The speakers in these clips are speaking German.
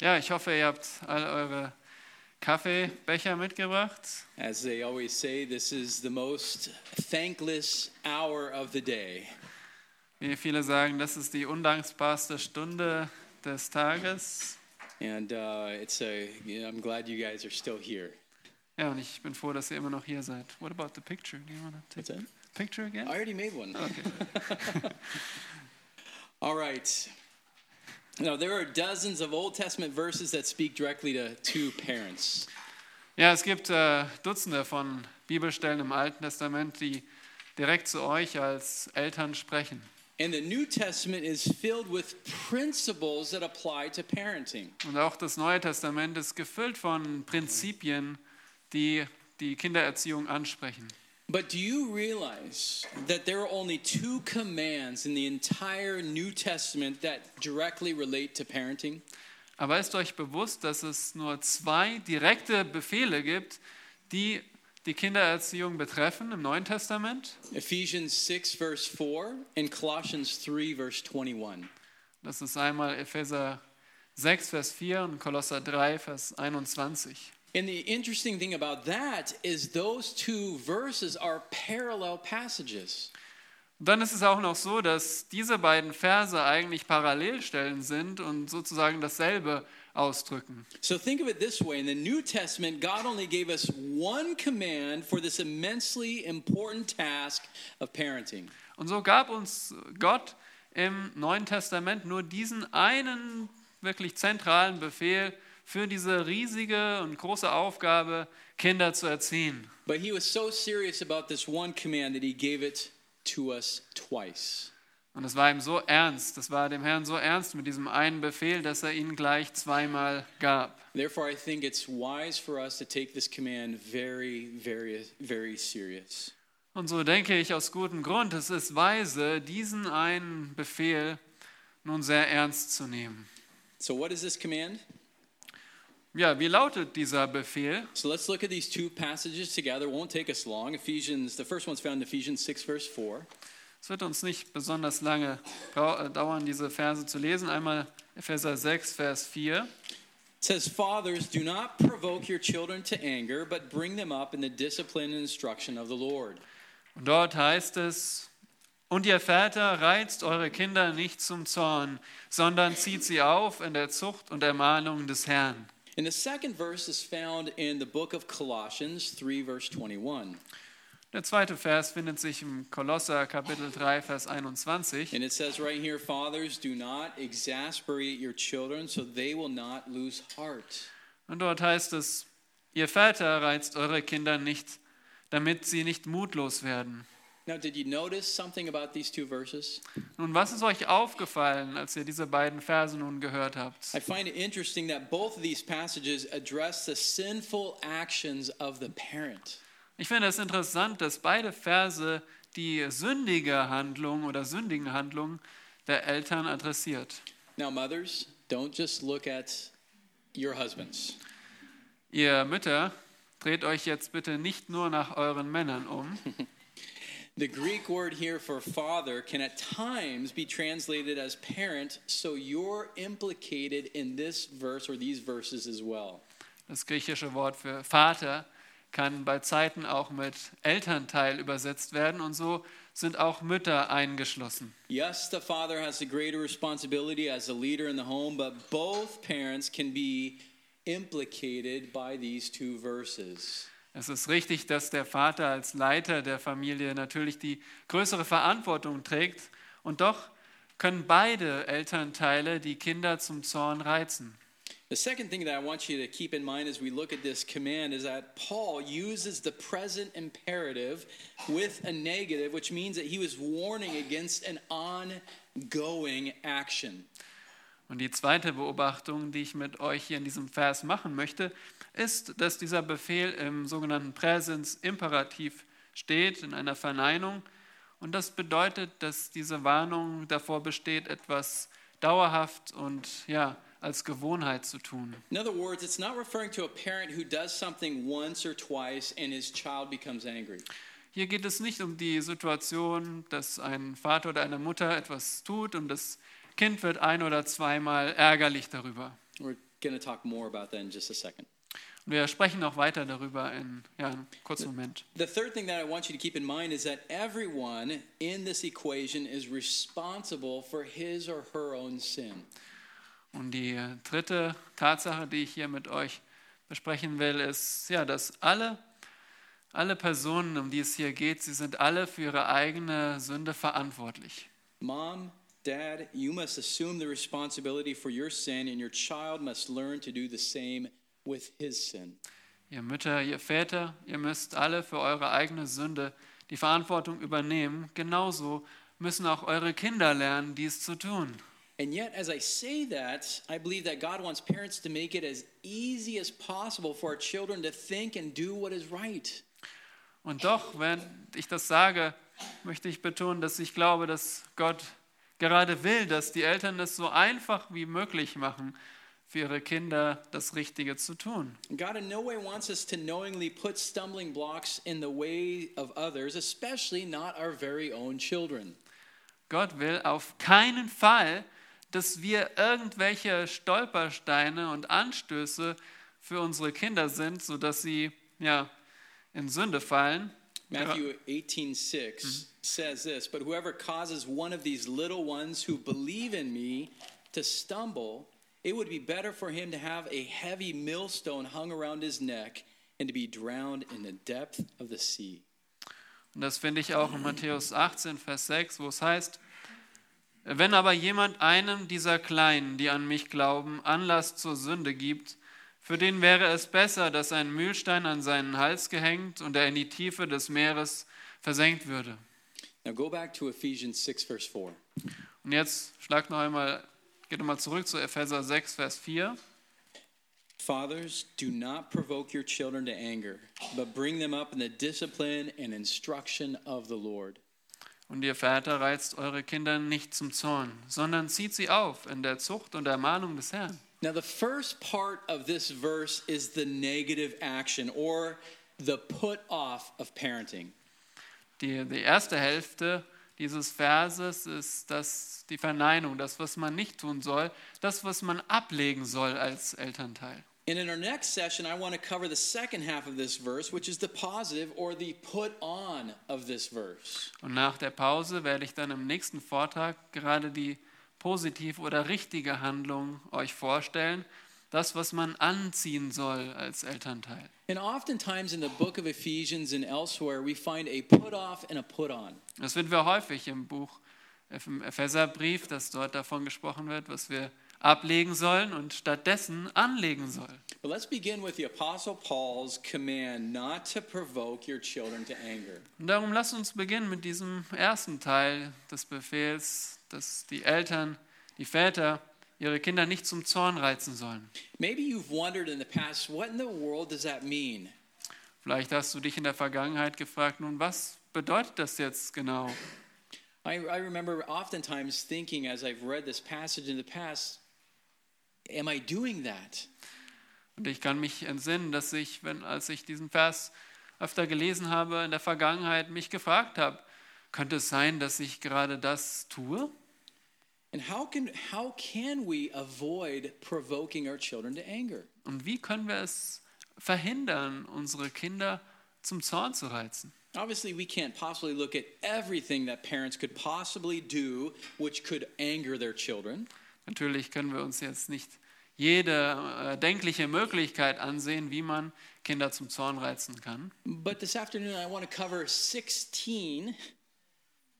Ja, ich hoffe, ihr habt all eure Kaffeebecher mitgebracht. As they always say, this is the most thankless hour of the day. Wie viele sagen, das ist die undankbarste Stunde des Tages. And uh, it's a, I'm glad you guys are still here. Ja, und ich bin froh, dass ihr immer noch hier seid. What about the picture? Do you want to What's take that? Picture again? I already made one. Okay. All right. Now, there are dozens of Old Testament verses that speak directly to two parents. Ja, es gibt äh, Dutzende von Bibelstellen im Alten Testament, die direkt zu euch als Eltern sprechen. And the New Testament is filled with principles that apply to parenting. Und auch das Neue Testament ist gefüllt von Prinzipien, die die Kindererziehung ansprechen. But do you realize that there are only two commands in the entire New Testament that directly relate to parenting? Aber ist euch bewusst, dass es nur zwei direkte Befehle gibt, die die Kindererziehung betreffen im Neuen Testament? Ephesians 6, verse 4, and Colossians 3, verse 21. Das ist einmal Epheser 6, Vers 4 und Kolosser 3, Vers 21. And the interesting thing about that is those two verses are parallel passages. Und dann ist es auch noch so, dass diese beiden Verse eigentlich Parallelstellen sind und sozusagen dasselbe ausdrücken. So think of it this way in the New Testament, God only gave us one command for this immensely important task of parenting. Und so gab uns Gott im Neuen Testament nur diesen einen wirklich zentralen Befehl für diese riesige und große Aufgabe, Kinder zu erziehen. But he was so serious about this one command that he gave it to us twice. Und es war ihm so ernst, das war dem Herrn so ernst mit diesem einen Befehl, dass er ihn gleich zweimal gab. Therefore, I think it's wise for us to take this command very, very, very serious. Und so denke ich aus gutem Grund, es ist weise, diesen einen Befehl nun sehr ernst zu nehmen. So, what is this command? Ja, wie lautet dieser Befehl? So, let's look at these two passages together. It won't take us long. Ephesians, the first one's found in Ephesians 6, verse 4. Es wird uns nicht besonders lange äh, dauern, diese Verse zu lesen. Einmal Epheser 6, Vers 4. It says, Fathers, do not provoke your children to anger, but bring them up in the discipline and instruction of the Lord. Und dort heißt es, und ihr Väter reizt eure Kinder nicht zum Zorn, sondern zieht sie auf in der Zucht und Ermahnung des Herrn. And the second verse is found in the book of Colossians 3, verse 21. Der zweite Vers findet sich im Kolosser Kapitel 3, Vers 21. And it says right here, Fathers, do not exasperate your children so they will not lose heart. Und dort heißt es, ihr Väter reizt eure Kinder nicht, damit sie nicht mutlos werden. Now, did you notice something about these two verses? Nun, was ist euch aufgefallen, als ihr diese beiden Verse nun gehört habt? I find it interesting that both of these passages address the sinful actions of the parent. Ich finde es interessant, dass beide Verse die sündige Handlung oder sündigen Handlung der Eltern adressiert. Now, mothers, don't just look at your husbands. Ihr Mütter, dreht euch jetzt bitte nicht nur nach euren Männern um. The Greek word here for father can at times be translated as parent, so you're implicated in this verse or these verses as well. Das griechische Wort für Vater kann bei Zeiten auch mit Elternteil übersetzt werden und so sind auch Mütter eingeschlossen. Yes, the father has the greater responsibility as a leader in the home, but both parents can be implicated by these two verses. Es ist richtig, dass der Vater als Leiter der Familie natürlich die größere Verantwortung trägt und doch können beide Elternteile die Kinder zum Zorn reizen. The second thing that I want you to keep in mind as we look at this command is that Paul uses the present imperative with a negative, which means that he was warning against an ongoing action. Und die zweite Beobachtung, die ich mit euch hier in diesem Vers machen möchte, ist, dass dieser Befehl im sogenannten Präsens Imperativ steht, in einer Verneinung. Und das bedeutet, dass diese Warnung davor besteht, etwas dauerhaft und ja, als Gewohnheit zu tun. In other words, it's not referring to a parent who does something once or twice and his child becomes angry. hier geht es nicht um die Situation, dass ein Vater oder eine Mutter etwas tut und das Kind wird ein oder zweimal ärgerlich darüber. We're going to talk more about that in just a second. Wir sprechen noch weiter darüber in ja, einem kurzen Moment. The third thing that I want you to keep in mind is that everyone in this equation is responsible for his or her own sin. Und die dritte Tatsache, die ich hier mit euch besprechen will, ist, ja, dass alle, alle Personen, um die es hier geht, sie sind alle für ihre eigene Sünde verantwortlich. Mom, dad, you must assume the responsibility for your sin, and your child must learn to do the same with his sin. Ihr Mütter, ihr Väter, ihr müsst alle für eure eigene Sünde die Verantwortung übernehmen. Genauso müssen auch eure Kinder lernen, dies zu tun. And yet, as I say that, I believe that God wants parents to make it as easy as possible for our children to think and do what is right. Und doch, wenn ich das sage, möchte ich betonen, dass ich glaube, dass Gott gerade will, dass die Eltern es so einfach wie möglich machen, für ihre Kinder das Richtige zu tun. God in no way wants us to knowingly put stumbling blocks in the way of others, especially not our very own children. Gott will auf keinen Fall, dass wir irgendwelche Stolpersteine und Anstöße für unsere Kinder sind, sodass sie ja, in Sünde fallen. Matthew 18:6 says this, but whoever causes one of these little ones who believe in me to stumble, it would be better for him to have a heavy millstone hung around his neck and to be drowned in the depth of the sea. Und das finde ich auch in Matthäus 18, Vers 6, wo es heißt, wenn aber jemand einem dieser Kleinen, die an mich glauben, Anlass zur Sünde gibt, für den wäre es besser, dass ein Mühlstein an seinen Hals gehängt und er in die Tiefe des Meeres versenkt würde. Now go back to Ephesians 6 verse 4. Und jetzt schlag noch einmal, geht nochmal zurück zu Epheser 6, Vers 4. Fathers, do not provoke your children to anger, but bring them up in the discipline and instruction of the Lord. Und ihr Väter reizt eure Kinder nicht zum Zorn, sondern zieht sie auf in der Zucht und Ermahnung des Herrn. Now, the first part of this verse is the negative action or the put off of parenting. Die, die erste Hälfte dieses Verses ist das, die Verneinung, das, was man nicht tun soll, das, was man ablegen soll als Elternteil. And in our next session, I want to cover the second half of this verse, which is the positive or the put on of this verse. Und nach der Pause werde ich dann im nächsten Vortrag gerade die positive oder richtige Handlung euch vorstellen, das, was man anziehen soll als Elternteil. And oftentimes in the book of Ephesians and elsewhere, we find a put off and a put on. Das finden wir häufig im Buch, im Epheserbrief, dass dort davon gesprochen wird, was wir ablegen sollen und stattdessen anlegen sollen. But let's begin with the Apostle Paul's command not to provoke your children to anger. Und darum lasst uns beginnen mit diesem ersten Teil des Befehls, dass die Eltern, die Väter ihre Kinder nicht zum Zorn reizen sollen. Maybe you've wondered in the past, what in the world does that mean? Vielleicht hast du dich in der Vergangenheit gefragt, nun was bedeutet das jetzt genau? I, I remember oftentimes thinking as I've read this passage in the past, am I doing that? Und ich kann mich entsinnen, dass ich, wenn, als ich diesen Vers öfter gelesen habe, in der Vergangenheit mich gefragt habe, könnte es sein, dass ich gerade das tue? Und wie können wir es verhindern, unsere Kinder zum Zorn zu reizen? Obviously, we can't possibly look at everything that parents could possibly do which could anger their children. Natürlich können wir uns jetzt nicht jede äh, denkliche Möglichkeit ansehen, wie man Kinder zum Zorn reizen kann. But this afternoon, I want to cover 16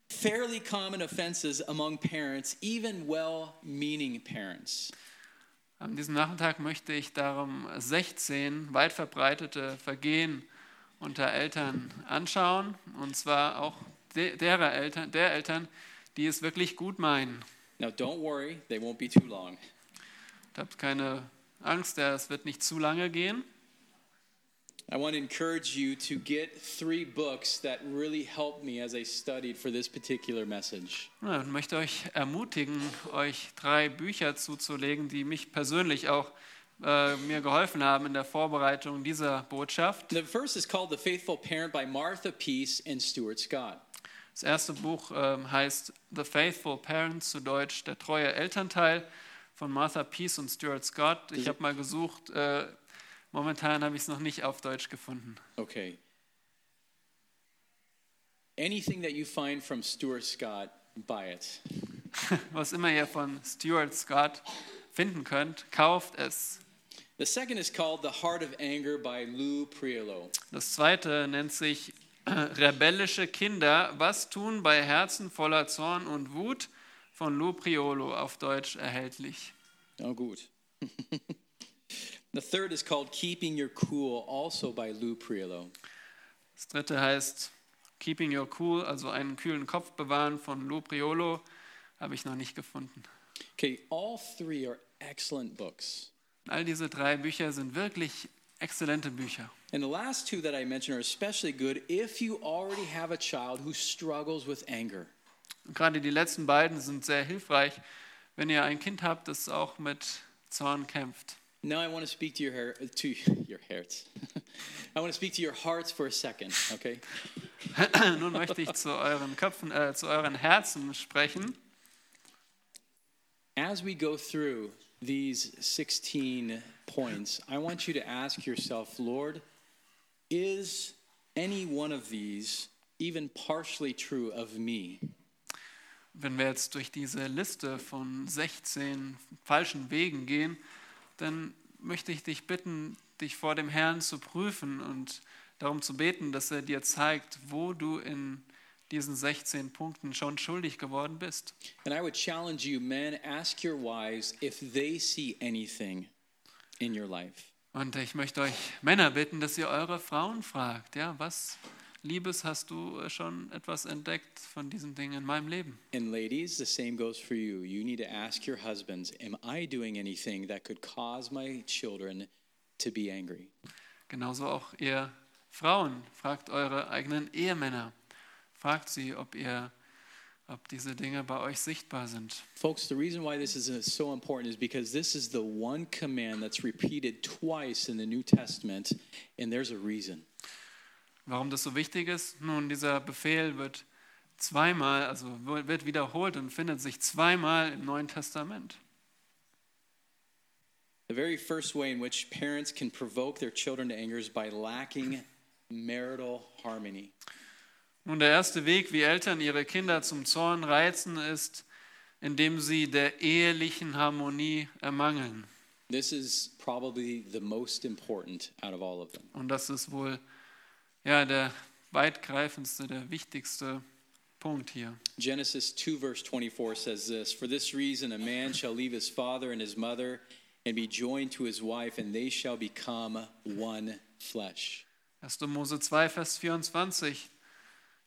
fairly common offenses among parents, even well meaning parents. An diesem Nachmittag möchte ich darum 16 weit verbreitete Vergehen unter Eltern anschauen, und zwar auch de derer Eltern, der Eltern, die es wirklich gut meinen. Now, don't worry, they won't be too long. Habt keine Angst, es wird nicht zu lange gehen. I want to encourage you to get three books that really helped me as I studied for this particular message. Ja, und möchte euch ermutigen, euch drei Bücher zuzulegen, die mich persönlich auch äh, mir geholfen haben in der Vorbereitung dieser Botschaft. The first is called The Faithful Parent by Martha Peace and Stuart Scott. Das erste Buch ähm, heißt The Faithful Parents, zu Deutsch Der treue Elternteil von Martha Peace und Stuart Scott. Ich habe mal gesucht, äh, momentan habe ich es noch nicht auf Deutsch gefunden. Okay. Anything that you find from Stuart Scott, buy it. Was immer ihr von Stuart Scott finden könnt, kauft es. The second is called The Heart of Anger by Lou Priolo. Das zweite nennt sich äh, Rebellische Kinder, was tun bei Herzen voller Zorn und Wut von Lou Priolo auf Deutsch erhältlich. Oh, gut. the third is called Keeping Your Cool, also by Lou Priolo. Das dritte heißt Keeping Your Cool, also einen kühlen Kopf bewahren von Lou Priolo, habe ich noch nicht gefunden. Okay, all three are excellent books. All diese drei Bücher sind wirklich exzellente Bücher. And the last two that I mentioned are especially good if you already have a child who struggles with anger. Und gerade die letzten beiden sind sehr hilfreich, wenn ihr ein Kind habt, das auch mit Zorn kämpft. Now I want to speak to your hair, to your hearts. I want to speak to your hearts for a second, okay? Nun möchte ich zu euren Köpfen, äh, zu euren Herzen sprechen. As we go through these 16 points, I want you to ask yourself, Lord, is any one of these even partially true of me? Wenn wir jetzt durch diese Liste von 16 falschen Wegen gehen, dann möchte ich dich bitten, dich vor dem Herrn zu prüfen und darum zu beten, dass er dir zeigt, wo du in diesen 16 Punkten schon schuldig geworden bist. And I would challenge you, men, ask your wives if they see anything in your life. Und ich möchte euch Männer bitten, dass ihr eure Frauen fragt, ja, was Liebes hast du schon etwas entdeckt von diesen Dingen in meinem Leben? And ladies, the same goes for you. You need to ask your husbands, am I doing anything that could cause my children to be angry? Genauso auch ihr Frauen, fragt eure eigenen Ehemänner. Fragt sie, ob ihr ob diese Dinge bei euch sichtbar sind. Folks, the reason why this is uh, so important is because this is the one command that's repeated twice in the New Testament, and there's a reason. Warum das so wichtig ist? Nun, dieser Befehl wird zweimal, also wird wiederholt und findet sich zweimal im Neuen Testament. The very first way in which parents can provoke their children to anger is by lacking marital harmony. Nun, der erste Weg, wie Eltern ihre Kinder zum Zorn reizen, ist, indem sie der ehelichen Harmonie ermangeln. This is probably the most important out of all of them. Und das ist wohl ja, der weitgreifendste, der wichtigste Punkt hier. Genesis 2, verse 24 says this For this reason, a man shall leave his father and his mother and be joined to his wife, and they shall become one flesh. 1. Mose 2, Vers 24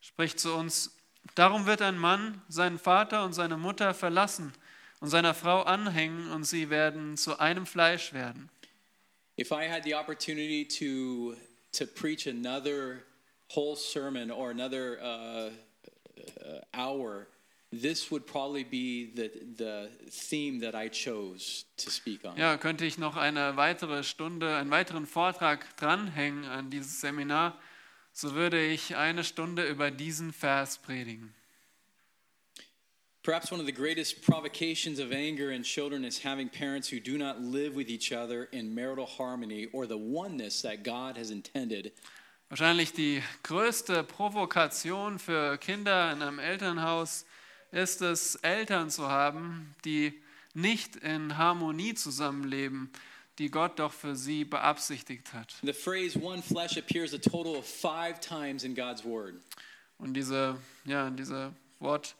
spricht zu uns, darum wird ein Mann seinen Vater und seine Mutter verlassen und seiner Frau anhängen und sie werden zu einem Fleisch werden. If I had the opportunity to, to preach another whole sermon or another uh, uh, hour, this would probably be the, the theme that I chose to speak on. Ja, könnte ich noch eine weitere Stunde, einen weiteren Vortrag dranhängen an dieses Seminar, so würde ich eine Stunde über diesen Vers predigen. Perhaps one of the greatest provocations of anger in children is having parents who do not live with each other in marital harmony or the oneness that God has intended. Wahrscheinlich die größte Provokation für Kinder in einem Elternhaus ist es, Eltern zu haben, die nicht in Harmonie zusammenleben, die Gott doch für sie beabsichtigt hat. The phrase one flesh appears a total of five times in God's word. Und diese, ja, diese, Wort,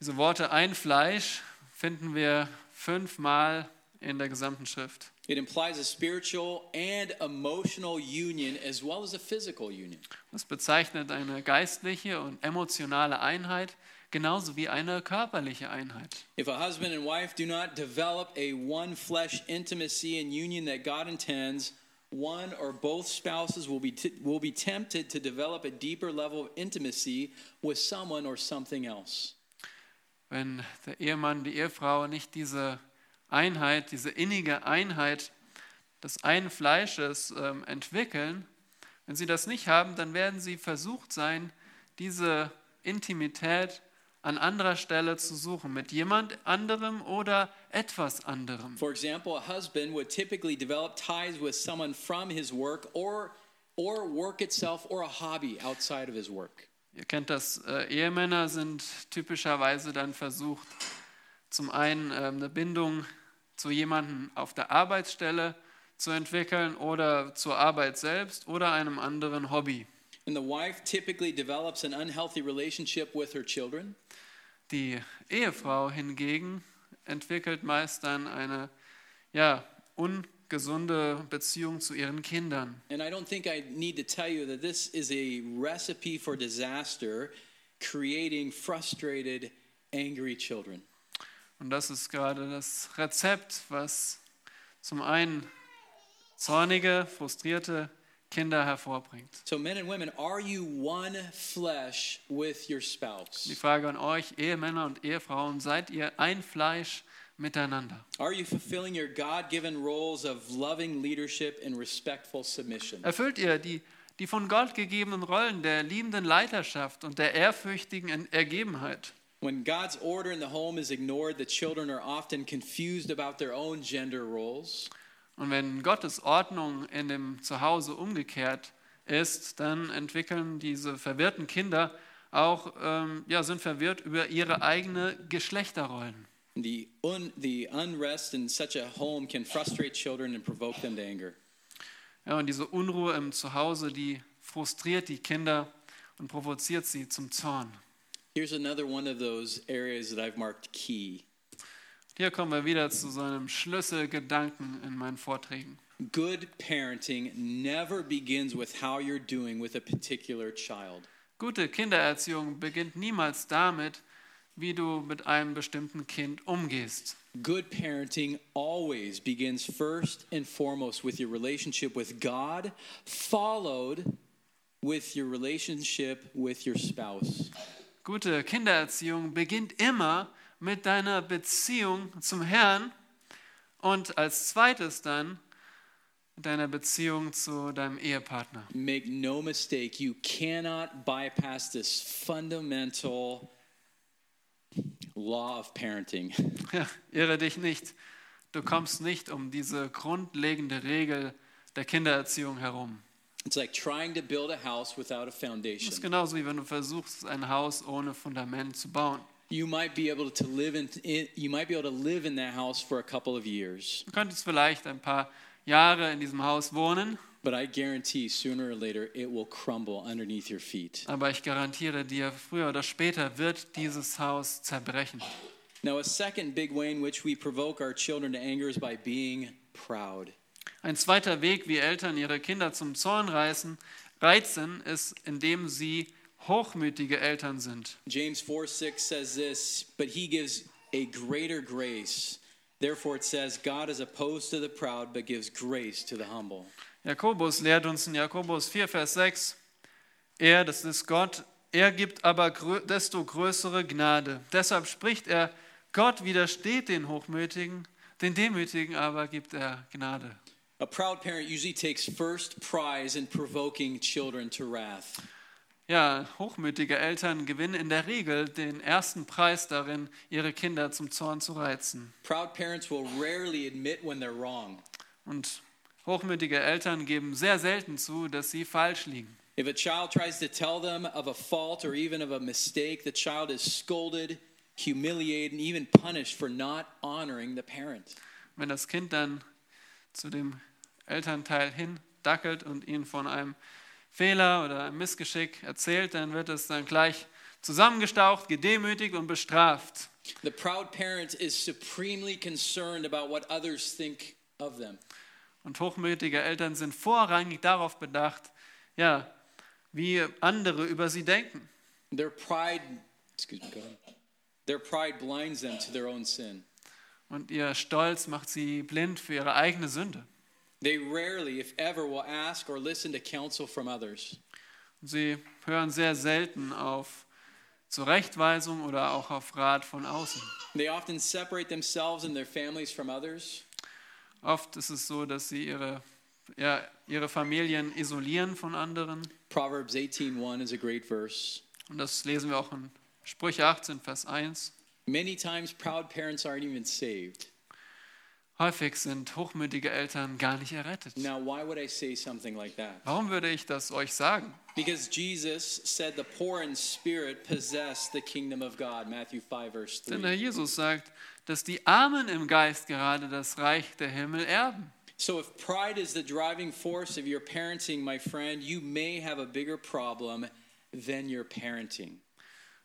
diese Worte ein Fleisch finden wir fünfmal in der gesamten Schrift. It implies a spiritual and emotional union as well as a physical union. Das bezeichnet eine geistliche und emotionale Einheit, genauso wie eine körperliche Einheit. If a husband and wife do not develop a one flesh intimacy and union that God intends, one or both spouses will be, t- will be tempted to develop a deeper level of intimacy with someone or something else. Wenn der Ehemann, die Ehefrau nicht diese Einheit, diese innige Einheit des einen Fleisches ähm, entwickeln, wenn sie das nicht haben, dann werden sie versucht sein, diese Intimität an anderer Stelle zu suchen, mit jemand anderem oder etwas anderem. For example, a husband would typically develop ties with someone from his work or or work itself or a hobby outside of his work. Ihr kennt das, äh, Ehemänner sind typischerweise dann versucht, zum einen ähm, eine Bindung zu jemandem auf der Arbeitsstelle zu entwickeln oder zur Arbeit selbst oder einem anderen Hobby. And the wife typically develops an unhealthy relationship with her children. Die Ehefrau hingegen entwickelt meist dann eine ja, ungesunde Beziehung zu ihren Kindern. And I don't think I need to tell you that this is a recipe for disaster, creating frustrated, angry children. Und das ist gerade das Rezept, was zum einen zornige, frustrierte Kinder hervorbringt. So, men and women, are you one flesh with your Die spouse? Frage an euch, Ehemänner und Ehefrauen, seid ihr ein Fleisch miteinander? Are you fulfilling your God given roles of loving leadership and respectful submission? Erfüllt ihr die, die von Gott gegebenen Rollen der liebenden Leiterschaft und der ehrfürchtigen Ergebenheit? When God's order in the home is ignored, the children are often confused about their own gender roles. Und wenn Gottes Ordnung in dem Zuhause umgekehrt ist, dann entwickeln diese verwirrten Kinder auch, ähm, ja, sind verwirrt über ihre eigene Geschlechterrollen. The, un, the unrest in such a home can frustrate children and provoke them to anger. Ja, und diese Unruhe im Zuhause, die frustriert die Kinder und provoziert sie zum Zorn. Here's another one of those areas that I've marked key. Hier kommen wir wieder zu so einem Schlüsselgedanken in meinen Vorträgen. Good parenting never begins with how you're doing with a particular child. Gute Kindererziehung beginnt niemals damit, wie du mit einem bestimmten Kind umgehst. Good parenting always begins first and foremost with your relationship with God, followed with your relationship with your spouse. Gute Kindererziehung beginnt immer mit deiner Beziehung zum Herrn und als zweites dann mit deiner Beziehung zu deinem Ehepartner. Make no mistake, you cannot bypass this fundamental law of parenting. Ja, irre dich nicht. Du kommst nicht um diese grundlegende Regel der Kindererziehung herum. It's like trying to build a house without a Das ist foundation. genauso wie wenn du versuchst, ein Haus ohne Fundament zu bauen. You might be able to live in you might be able to live in that house for a couple of years, Du könntest vielleicht ein paar Jahre in diesem Haus wohnen, but I guarantee sooner or later it will crumble underneath your feet. aber ich garantiere dir, früher oder später wird dieses Haus zerbrechen. Now, a second big way in which we provoke our children to anger is by being proud. Ein zweiter Weg, wie Eltern ihre Kinder zum Zorn reißen, reizen, ist, indem sie hochmütige Eltern sind. James 4 6 says this, but he gives a greater grace. Therefore, it says, God is opposed to the proud, but gives grace to the humble. Jakobus lehrt uns in Jakobus 4, Vers 6, er, das ist Gott, er gibt aber desto größere Gnade. Deshalb spricht er, Gott widersteht den Hochmütigen, den Demütigen aber gibt er Gnade. A proud parent usually takes first prize in provoking children to wrath. Ja, hochmütige Eltern gewinnen in der Regel den ersten Preis darin, ihre Kinder zum Zorn zu reizen. Proud parents will rarely admit when they're wrong. Und hochmütige Eltern geben sehr selten zu, dass sie falsch liegen. If a child tries to tell them of a fault or even of a mistake, the child is scolded, humiliated, and even punished for not honoring the parent. Wenn das Kind dann zu dem Elternteil hindackelt und ihnen von einem Fehler oder einem Missgeschick erzählt, dann wird es dann gleich zusammengestaucht, gedemütigt und bestraft. The proud parent is supremely concerned about what others think of them. Und hochmütige Eltern sind vorrangig darauf bedacht, ja, wie andere über sie denken. Their pride, excuse me. Their pride blinds them to their own sin. Und ihr Stolz macht sie blind für ihre eigene Sünde. They rarely, if ever, will ask or listen to counsel from others. Und sie hören sehr selten auf Zurechtweisung oder auch auf Rat von außen. They often separate themselves and their families from others. Oft ist es so, dass sie ihre, ja, ihre Familien isolieren von anderen. Proverbs 18:1 is a great verse. Und das lesen wir auch in Sprüche 18, Vers 1. Many times proud parents aren't even saved. Häufig sind hochmütige Eltern gar nicht errettet. Now, why would I say something like that? Warum würde ich das euch sagen? Because Jesus said the poor in spirit possess the kingdom of God, Matthew 5 verse Denn 3. der Jesus sagt, dass die Armen im Geist gerade das Reich der Himmel erben. So if pride is the driving force of your parenting, my friend, you may have a bigger problem than your parenting.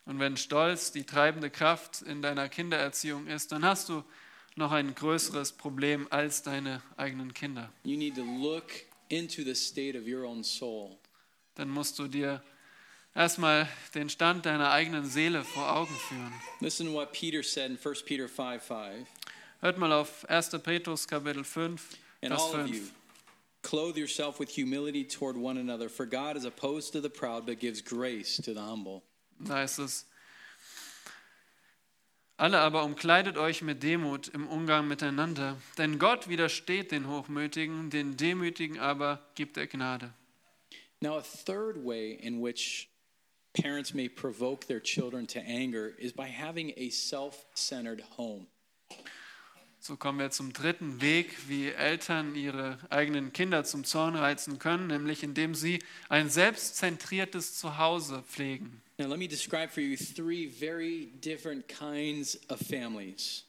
Und wenn Stolz die treibende Kraft in deiner Kindererziehung ist, dann hast du noch ein größeres Problem als deine eigenen Kinder. You need to look into the state of your own soul. Dann musst du dir erstmal den Stand deiner eigenen Seele vor Augen führen. Listen to what Peter said in 1 Peter 5 5. Hört mal auf 1. Petrus Kapitel 5, And Vers all of you, 5. clothe yourself with humility toward one another, for God is opposed to the proud, but gives grace to the humble. Da heißt es, alle aber umkleidet euch mit Demut im Umgang miteinander, denn Gott widersteht den Hochmütigen, den Demütigen aber gibt er Gnade. Now, a third way in which parents may provoke their children to anger is by having a self centered home. So kommen wir zum dritten Weg, wie Eltern ihre eigenen Kinder zum Zorn reizen können, nämlich indem sie ein selbstzentriertes Zuhause pflegen. Now, let me describe for you three very different kinds of families.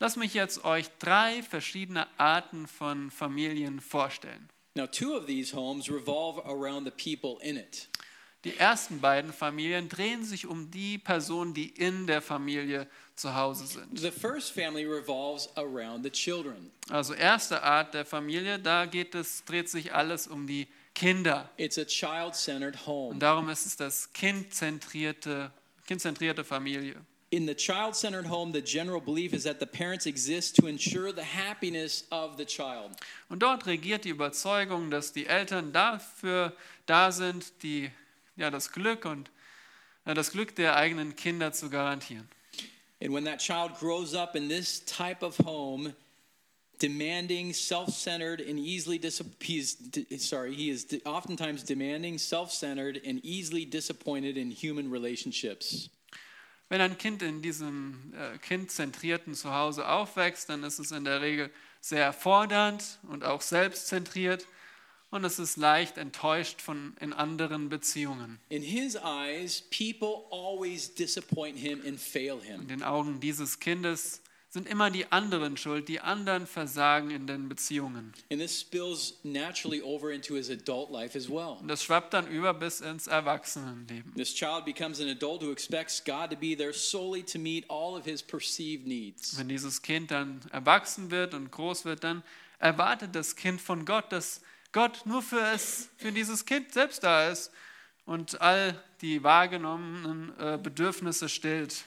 Lass mich jetzt euch drei verschiedene Arten von Familien vorstellen. Now, two of these homes revolve around the people in it. Die ersten beiden Familien drehen sich um die Personen, die in der Familie zu Hause sind. The first family revolves around the children. Also erste Art der Familie, da geht es, dreht sich alles um die Kinder. It's a child centered Und home. darum ist es das kindzentrierte, kindzentrierte Familie. In the child centered home, the general belief is that the parents exist to ensure the happiness of the child. Und dort regiert die Überzeugung, dass die Eltern dafür da sind, die, ja, das Glück und ja, das Glück der eigenen Kinder zu garantieren. And when that child grows up in this type of home, demanding, self-centered, and easily he's sorry, he is oftentimes demanding, self-centered, and easily disappointed in human relationships. Wenn ein Kind in diesem äh, kindzentrierten Zuhause aufwächst, dann ist es in der Regel sehr fordernd und auch selbstzentriert und es ist leicht enttäuscht von in anderen Beziehungen. In his eyes, people always disappoint him and fail him. In den Augen dieses Kindes sind immer die anderen schuld, die anderen versagen in den Beziehungen. And this spills naturally over into his adult life as well. Und das schwappt dann über bis ins Erwachsenenleben. This child becomes an adult who expects God to be there solely to meet all of his perceived needs. Wenn dieses Kind dann erwachsen wird und groß wird, dann erwartet das Kind von Gott, dass Gott nur für es, für dieses Kind selbst da ist und all die wahrgenommenen äh, Bedürfnisse stillt.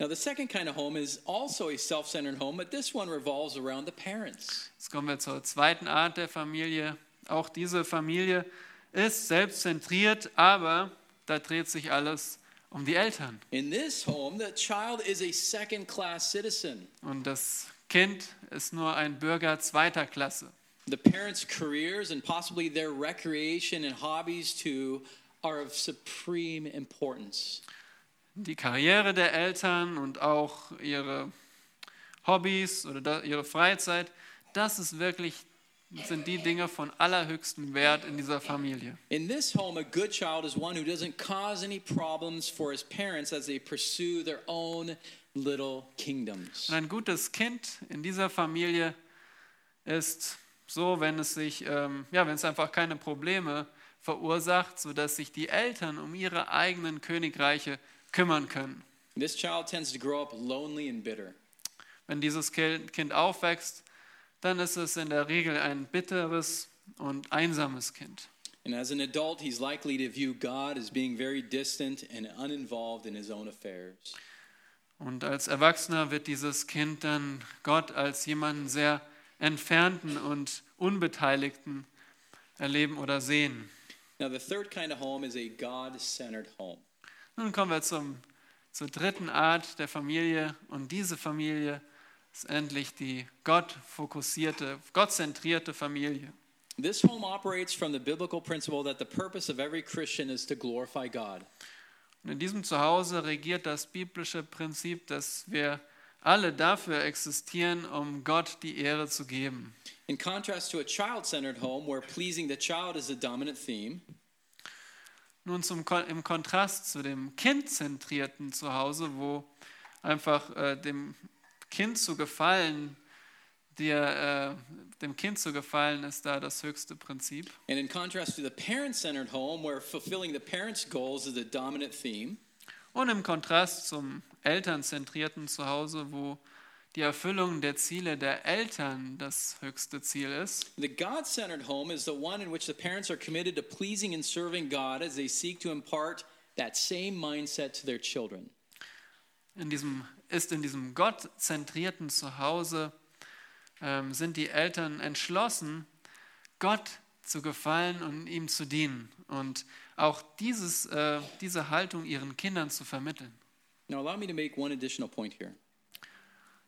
Now, the second kind of home is also a self centered home, but this one revolves around the parents. Jetzt kommen wir zur zweiten Art der Familie. Auch diese Familie ist selbstzentriert, aber da dreht sich alles um die Eltern. In this home, the child is a second class citizen. Und das Kind ist nur ein Bürger zweiter Klasse. The parents' careers and possibly their recreation and hobbies too are of supreme importance. Die Karriere der Eltern und auch ihre Hobbys oder ihre Freizeit, das ist wirklich, sind die Dinge von allerhöchstem Wert in dieser Familie. In this home, a good child is one who doesn't cause any problems for his parents as they pursue their own little kingdoms. Und ein gutes Kind in dieser Familie ist so, wenn es sich, ähm, ja, wenn es einfach keine Probleme verursacht, sodass sich die Eltern um ihre eigenen Königreiche kümmern können. This child tends to grow up lonely and bitter. Wenn dieses Kind aufwächst, dann ist es in der Regel ein bitteres und einsames Kind. And as an adult, he's likely to view God as being very distant and uninvolved in his own affairs. Und als Erwachsener wird dieses Kind dann Gott als jemanden sehr entfernten und unbeteiligten erleben oder sehen. Now, the third kind of home is a God centered home. Nun kommen wir zum, zur dritten Art der Familie und diese Familie ist endlich die gottfokussierte, gottzentrierte Familie. This home operates from the biblical principle that the purpose of every Christian is to glorify God. Und in diesem Zuhause regiert das biblische Prinzip, dass wir alle dafür existieren, um Gott die Ehre zu geben. In contrast to a child centered home where pleasing the child is the dominant theme, Nun zum, im Kontrast zu dem kindzentrierten Zuhause, wo einfach äh, dem Kind zu gefallen, dir, äh, dem Kind zu gefallen ist da das höchste Prinzip. and in contrast to the parent centered home where fulfilling the parent's goals is the dominant theme, Und im Kontrast zum elternzentrierten Zuhause, wo die Erfüllung der Ziele der Eltern das höchste Ziel ist. the God centered home is the one in which the parents are committed to pleasing and serving God as they seek to impart that same mindset to their children. In diesem, ist in diesem gottzentrierten Zuhause ähm, sind die Eltern entschlossen, Gott zu gefallen und ihm zu dienen und auch dieses, äh, diese Haltung ihren Kindern zu vermitteln. Now, allow me to make one additional point here.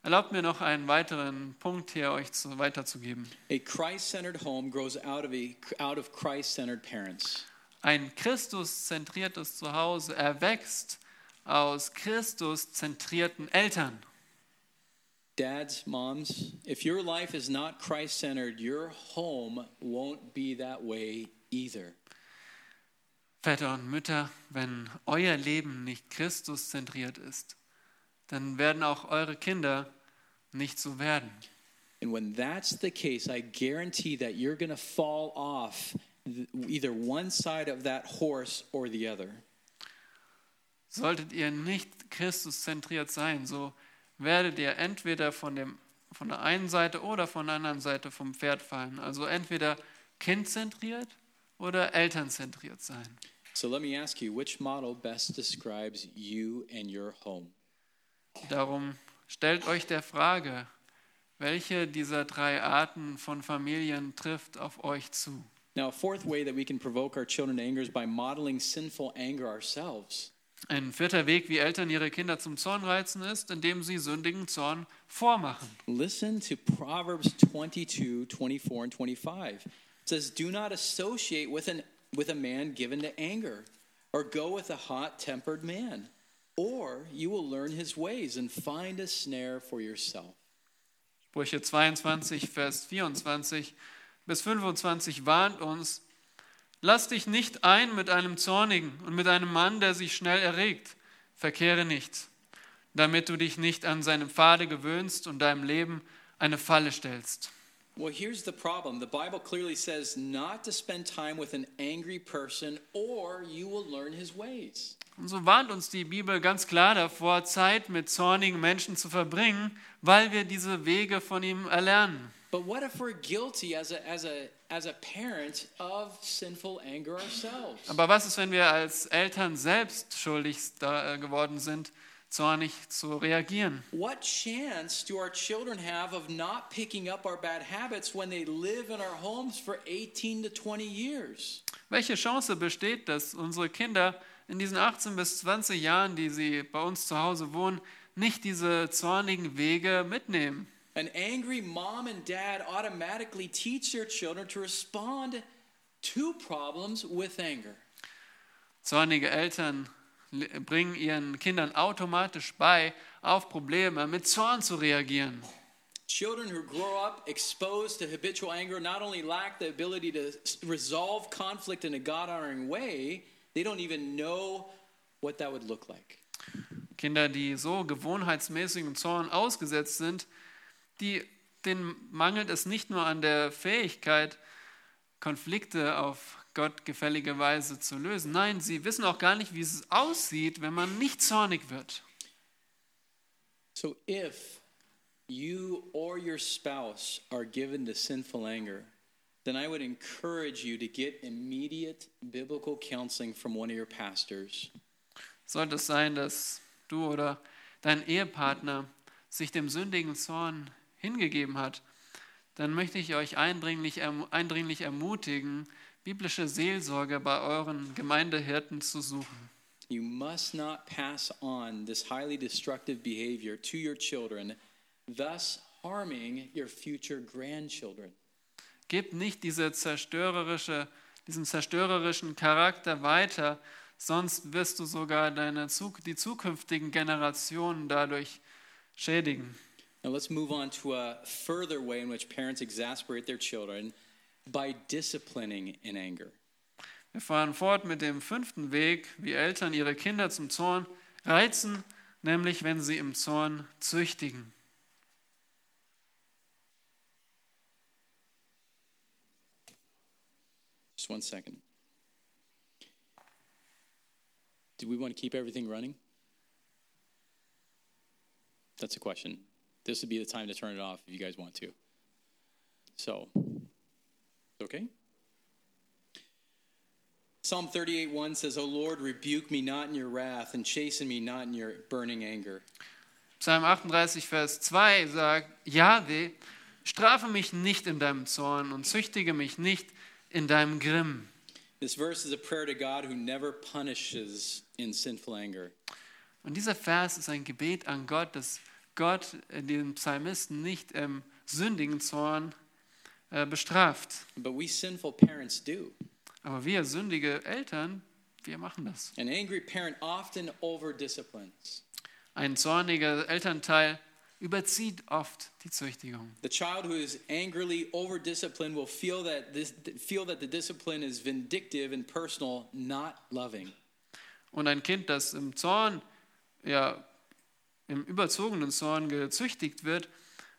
Erlaubt mir noch einen weiteren Punkt hier euch zu, weiterzugeben. A Christ centered home grows out of, a, out of Christ centered parents. Ein Christus-zentriertes Zuhause erwächst aus Christus-zentrierten Eltern. Dads, moms, if your life is not Christ centered, your home won't be that way either. Väter und Mütter, wenn euer Leben nicht Christus-zentriert ist, dann werden auch eure Kinder nicht so werden. And when that's the case, I guarantee that you're going to fall off th- either one side of that horse or the other. Solltet ihr nicht Christus-zentriert sein, so werdet ihr entweder von, dem, von der einen Seite oder von der anderen Seite vom Pferd fallen. Also entweder kindzentriert oder elternzentriert sein. So let me ask you which model best describes you and your home? Darum stellt euch der Frage, welche dieser drei Arten von Familien trifft auf euch zu? Now, a fourth way that we can provoke our children to anger is by modeling sinful anger ourselves. Ein vierter Weg, wie Eltern ihre Kinder zum Zorn reizen, ist, indem sie sündigen Zorn vormachen. Listen to Proverbs 22, 24, and 25. Says, Do not associate with, an, with a man given to anger, or go with a hot tempered man, or you will learn his ways and find a snare for yourself. Sprüche 22, Vers 24 bis 25 warnt uns, lass dich nicht ein mit einem Zornigen und mit einem Mann, der sich schnell erregt. Verkehre nicht, damit du dich nicht an seine Pfade gewöhnst und deinem Leben eine Falle stellst. Well, here's the problem. The Bible clearly says not to spend time with an angry person, or you will learn his ways. Und so warnt uns die Bibel ganz klar davor, Zeit mit zornigen Menschen zu verbringen, weil wir diese Wege von ihm erlernen. But what if we're guilty as a, as a, as a parent of sinful anger ourselves? Aber was ist, wenn wir als Eltern selbst schuldig äh, geworden sind, zornig zu reagieren? What chance do our children have of not picking up our bad habits when they live in our homes for 18 to 20 years? Welche Chance besteht, dass unsere Kinder in diesen 18 bis 20 Jahren, die sie bei uns zu Hause wohnen, nicht diese zornigen Wege mitnehmen? An angry mom and dad automatically teach their children to respond to problems with anger. Zornige Eltern bringen ihren Kindern automatisch bei, auf Probleme mit Zorn zu reagieren. Children who grow up exposed to habitual anger not only lack the ability to resolve conflict in a God honoring way, they don't even know what that would look like. Kinder, die so gewohnheitsmäßigen Zorn ausgesetzt sind, die, denen mangelt es nicht nur an der Fähigkeit, Konflikte auf gottgefällige Weise zu lösen. Nein, sie wissen auch gar nicht, wie es aussieht, wenn man nicht zornig wird. So if you or your spouse are given to sinful anger, then I would encourage you to get immediate biblical counseling from one of your pastors. Sollte es sein, dass du oder dein Ehepartner sich dem sündigen Zorn hingegeben hat, dann möchte ich euch eindringlich, erm- eindringlich ermutigen, biblische Seelsorge bei euren Gemeindehirten zu suchen. You must not pass on this highly destructive behavior to your children thus harming your future grandchildren. Gib nicht diese zerstörerische, diesen zerstörerischen Charakter weiter, sonst wirst du sogar deine, die zukünftigen Generationen dadurch schädigen. Now let's move on to a further way in which parents exasperate their children by disciplining in anger. Wir fahren fort mit dem fünften Weg, wie Eltern ihre Kinder zum Zorn reizen, nämlich wenn sie im Zorn züchtigen. Just one second. Do we want to keep everything running? That's a question. This would be the time to turn it off if you guys want to. So, okay? Psalm 38 1 says, O Lord, rebuke me not in your wrath, and chasten me not in your burning anger. Psalm 38, Vers 2 sagt, Jahwe, strafe mich nicht in deinem Zorn und züchtige mich nicht in deinem Grimm. This verse is a prayer to God who never punishes in sinful anger. Und dieser Vers ist ein Gebet an Gott, dass Gott den Psalmisten nicht im sündigen Zorn bestraft. But we sinful parents do. Aber wir sündige Eltern, wir machen das. An angry parent often over disciplines. Ein zorniger Elternteil überzieht oft die Züchtigung. The child who is angrily over disciplined will feel that this feel that the discipline is vindictive and personal, not loving. Und ein Kind, das im Zorn, ja, im überzogenen Zorn gezüchtigt wird,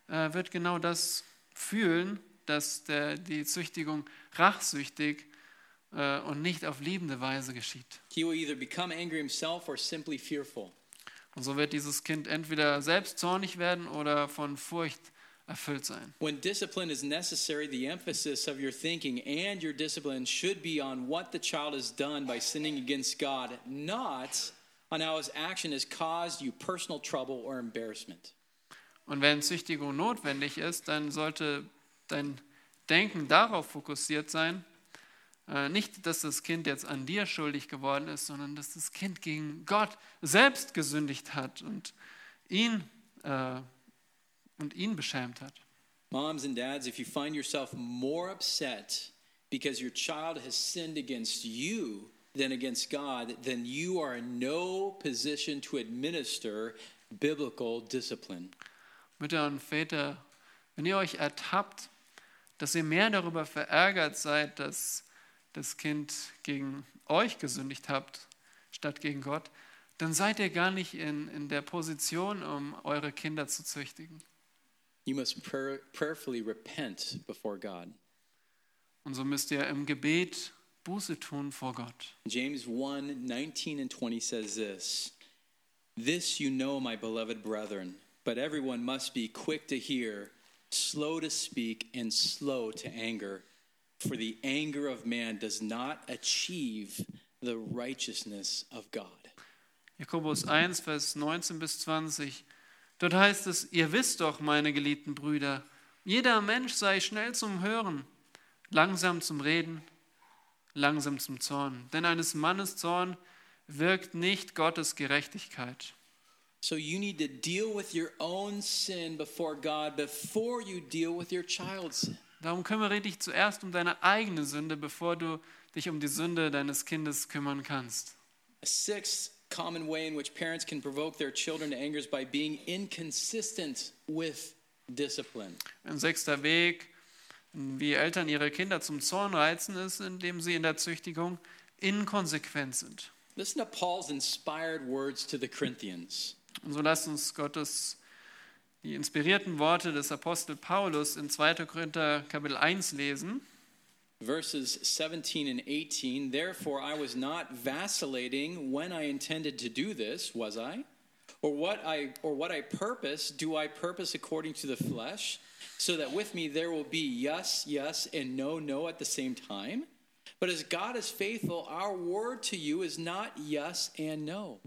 äh, wird genau das fühlen, dass der, die Züchtigung rachsüchtig äh, und nicht auf liebende Weise geschieht. He will either become angry himself or simply fearful. Und so wird dieses Kind entweder selbst zornig werden oder von Furcht erfüllt sein. When discipline is necessary, the emphasis of your thinking and your discipline should be on what the child has done by sinning against God, not on how his action has caused you personal trouble or embarrassment. Und wenn Züchtigung notwendig ist, dann sollte dein Denken darauf fokussiert sein, äh, nicht, dass das Kind jetzt an dir schuldig geworden ist, sondern dass das Kind gegen Gott selbst gesündigt hat und ihn, äh, und ihn beschämt hat. Moms and dads, if you find yourself more upset because your child has sinned against you than against God, then you are in no position to administer biblical discipline. Mütter und Väter, wenn ihr euch ertappt, dass ihr mehr darüber verärgert seid, dass das Kind gegen euch gesündigt habt, statt gegen Gott, dann seid ihr gar nicht in, in der Position, um eure Kinder zu züchtigen. You must prayer, prayerfully repent before God. Und so müsst ihr im Gebet Buße tun vor Gott. James 1 19 and 20 says this This you know, my beloved brethren, but everyone must be quick to hear, slow to speak, and slow to anger. For the anger of man does not achieve the righteousness of God. Jakobus 1, Vers 19 bis 20. Dort heißt es, ihr wisst doch, meine geliebten Brüder, jeder Mensch sei schnell zum Hören, langsam zum Reden, langsam zum Zorn. Denn eines Mannes Zorn wirkt nicht Gottes Gerechtigkeit. So you need to deal with your own sin before God before you deal with your child's sin. Darum kümmere dich zuerst um deine eigene Sünde, bevor du dich um die Sünde deines Kindes kümmern kannst. A sixth common way in which parents can provoke their children to anger is by being inconsistent with discipline. Ein sechster Weg, wie Eltern ihre Kinder zum Zorn reizen, ist, indem sie in der Züchtigung inkonsequent sind. Listen to Paul's inspired words to the Corinthians. Und so lasst uns Gottes die inspirierten Worte des Apostel Paulus in 2. Korinther Kapitel 1 lesen. Verses 17 and 18. Therefore, I was not vacillating when I intended to do this, was I? Or what I or what I purpose, do I purpose according to the flesh, so that with me there will be yes, yes, and no, no at the same time? But as God is faithful, our word to you is not yes and no.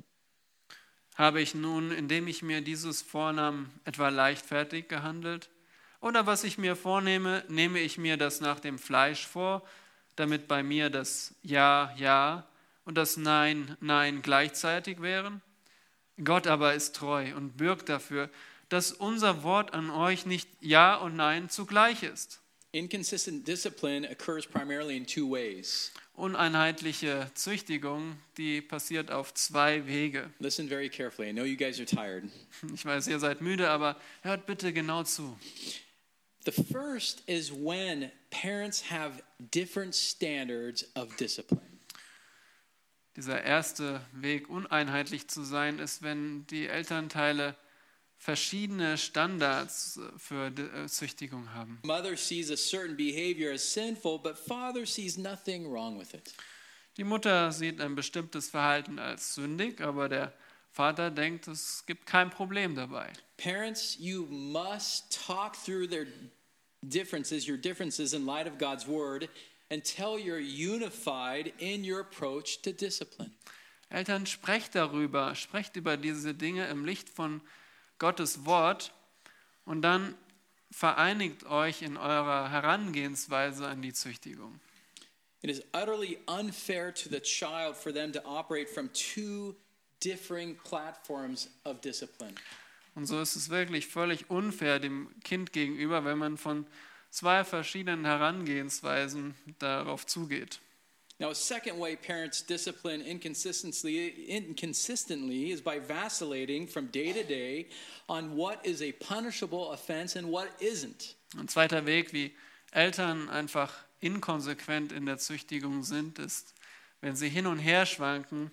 Habe ich nun, indem ich mir dieses vornahm, etwa leichtfertig gehandelt? Oder was ich mir vornehme, nehme ich mir das nach dem Fleisch vor, damit bei mir das Ja, Ja und das Nein, Nein gleichzeitig wären? Gott aber ist treu und bürgt dafür, dass unser Wort an euch nicht Ja und Nein zugleich ist. Inconsistent discipline occurs primarily in two ways. Uneinheitliche Züchtigung, die passiert auf zwei Wege. Listen very carefully. I know you guys are tired. Ich weiß, ihr seid müde, aber hört bitte genau zu. The first is when parents have different standards of discipline. Dieser erste Weg, uneinheitlich zu sein, ist, wenn die Elternteile verschiedene Standards für die, äh, Züchtigung haben. Mother sees a certain behavior as sinful, but father sees nothing wrong with it. Die Mutter sieht ein bestimmtes Verhalten als sündig, aber der Vater denkt, es gibt kein Problem dabei. Parents, you must talk through their differences, your differences in light of God's word, until you're unified in your approach to discipline. Eltern, sprecht darüber, sprecht über diese Dinge im Licht von Gottes Wort und dann vereinigt euch in eurer Herangehensweise an die Züchtigung. It is utterly unfair to the child for them to operate from two differing platforms of discipline. Und so ist es wirklich völlig unfair dem Kind gegenüber, wenn man von zwei verschiedenen Herangehensweisen darauf zugeht. Now, a second way parents discipline inconsistently, inconsistently is by vacillating from day to day on what is a punishable offense and what isn't. Ein zweiter Weg, wie Eltern einfach inkonsequent in der Züchtigung sind, ist, wenn sie hin und her schwanken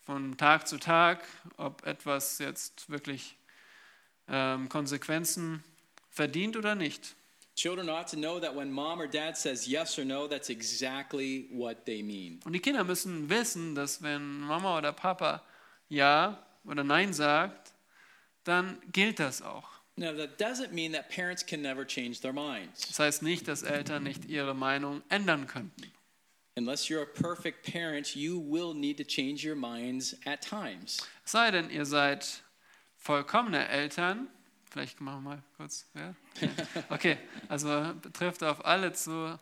von Tag zu Tag, ob etwas jetzt wirklich ähm, Konsequenzen verdient oder nicht. Children ought to know that when mom or dad says yes or no, that's exactly what they mean. Und die Kinder müssen wissen, dass wenn Mama oder Papa Ja oder Nein sagt, dann gilt das auch. Now, that doesn't mean that parents can never change their minds. Das heißt nicht, dass Eltern nicht ihre Meinung ändern könnten. Unless you're a perfect parent, you will need to change your minds at times. Es sei denn, ihr seid vollkommene Eltern. Vielleicht machen wir mal kurz. Ja? Okay, also betrifft auf alle zu.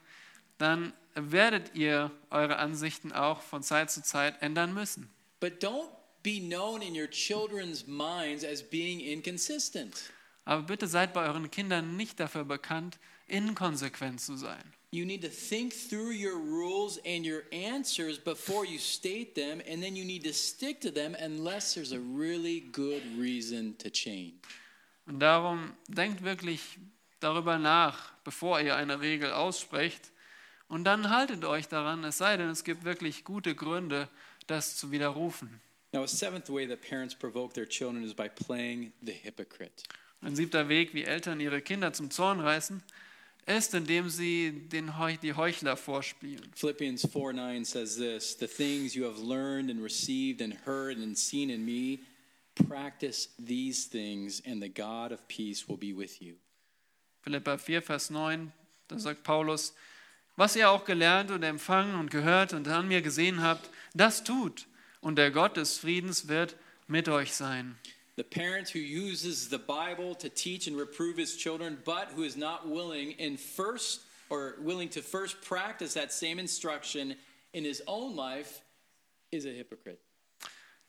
Dann werdet ihr eure Ansichten auch von Zeit zu Zeit ändern müssen. But don't be known in your children's minds as being inconsistent. Aber bitte seid bei euren Kindern nicht dafür bekannt, inkonsequent zu sein. You need to think through your rules and your answers before you state them, and then you need to stick to them unless there's a really good reason to change. Und darum denkt wirklich darüber nach, bevor ihr eine Regel aussprecht. Und dann haltet euch daran, es sei denn, es gibt wirklich gute Gründe, das zu widerrufen. Now, a seventh way that parents provoke their children is by playing the hypocrite. Ein siebter Weg, wie Eltern ihre Kinder zum Zorn reißen, ist, indem sie den Heuch, die Heuchler vorspielen. Philippians 4 9 says this The things you have learned and received and heard and seen in me, practice these things, and the God of peace will be with you. Philippa 4, Vers 9, da sagt Paulus, was ihr auch gelernt und empfangen und gehört und an mir gesehen habt, das tut, und der Gott des Friedens wird mit euch sein. The parent who uses the Bible to teach and reprove his children, but who is not willing in first or willing to first practice that same instruction in his own life is a hypocrite.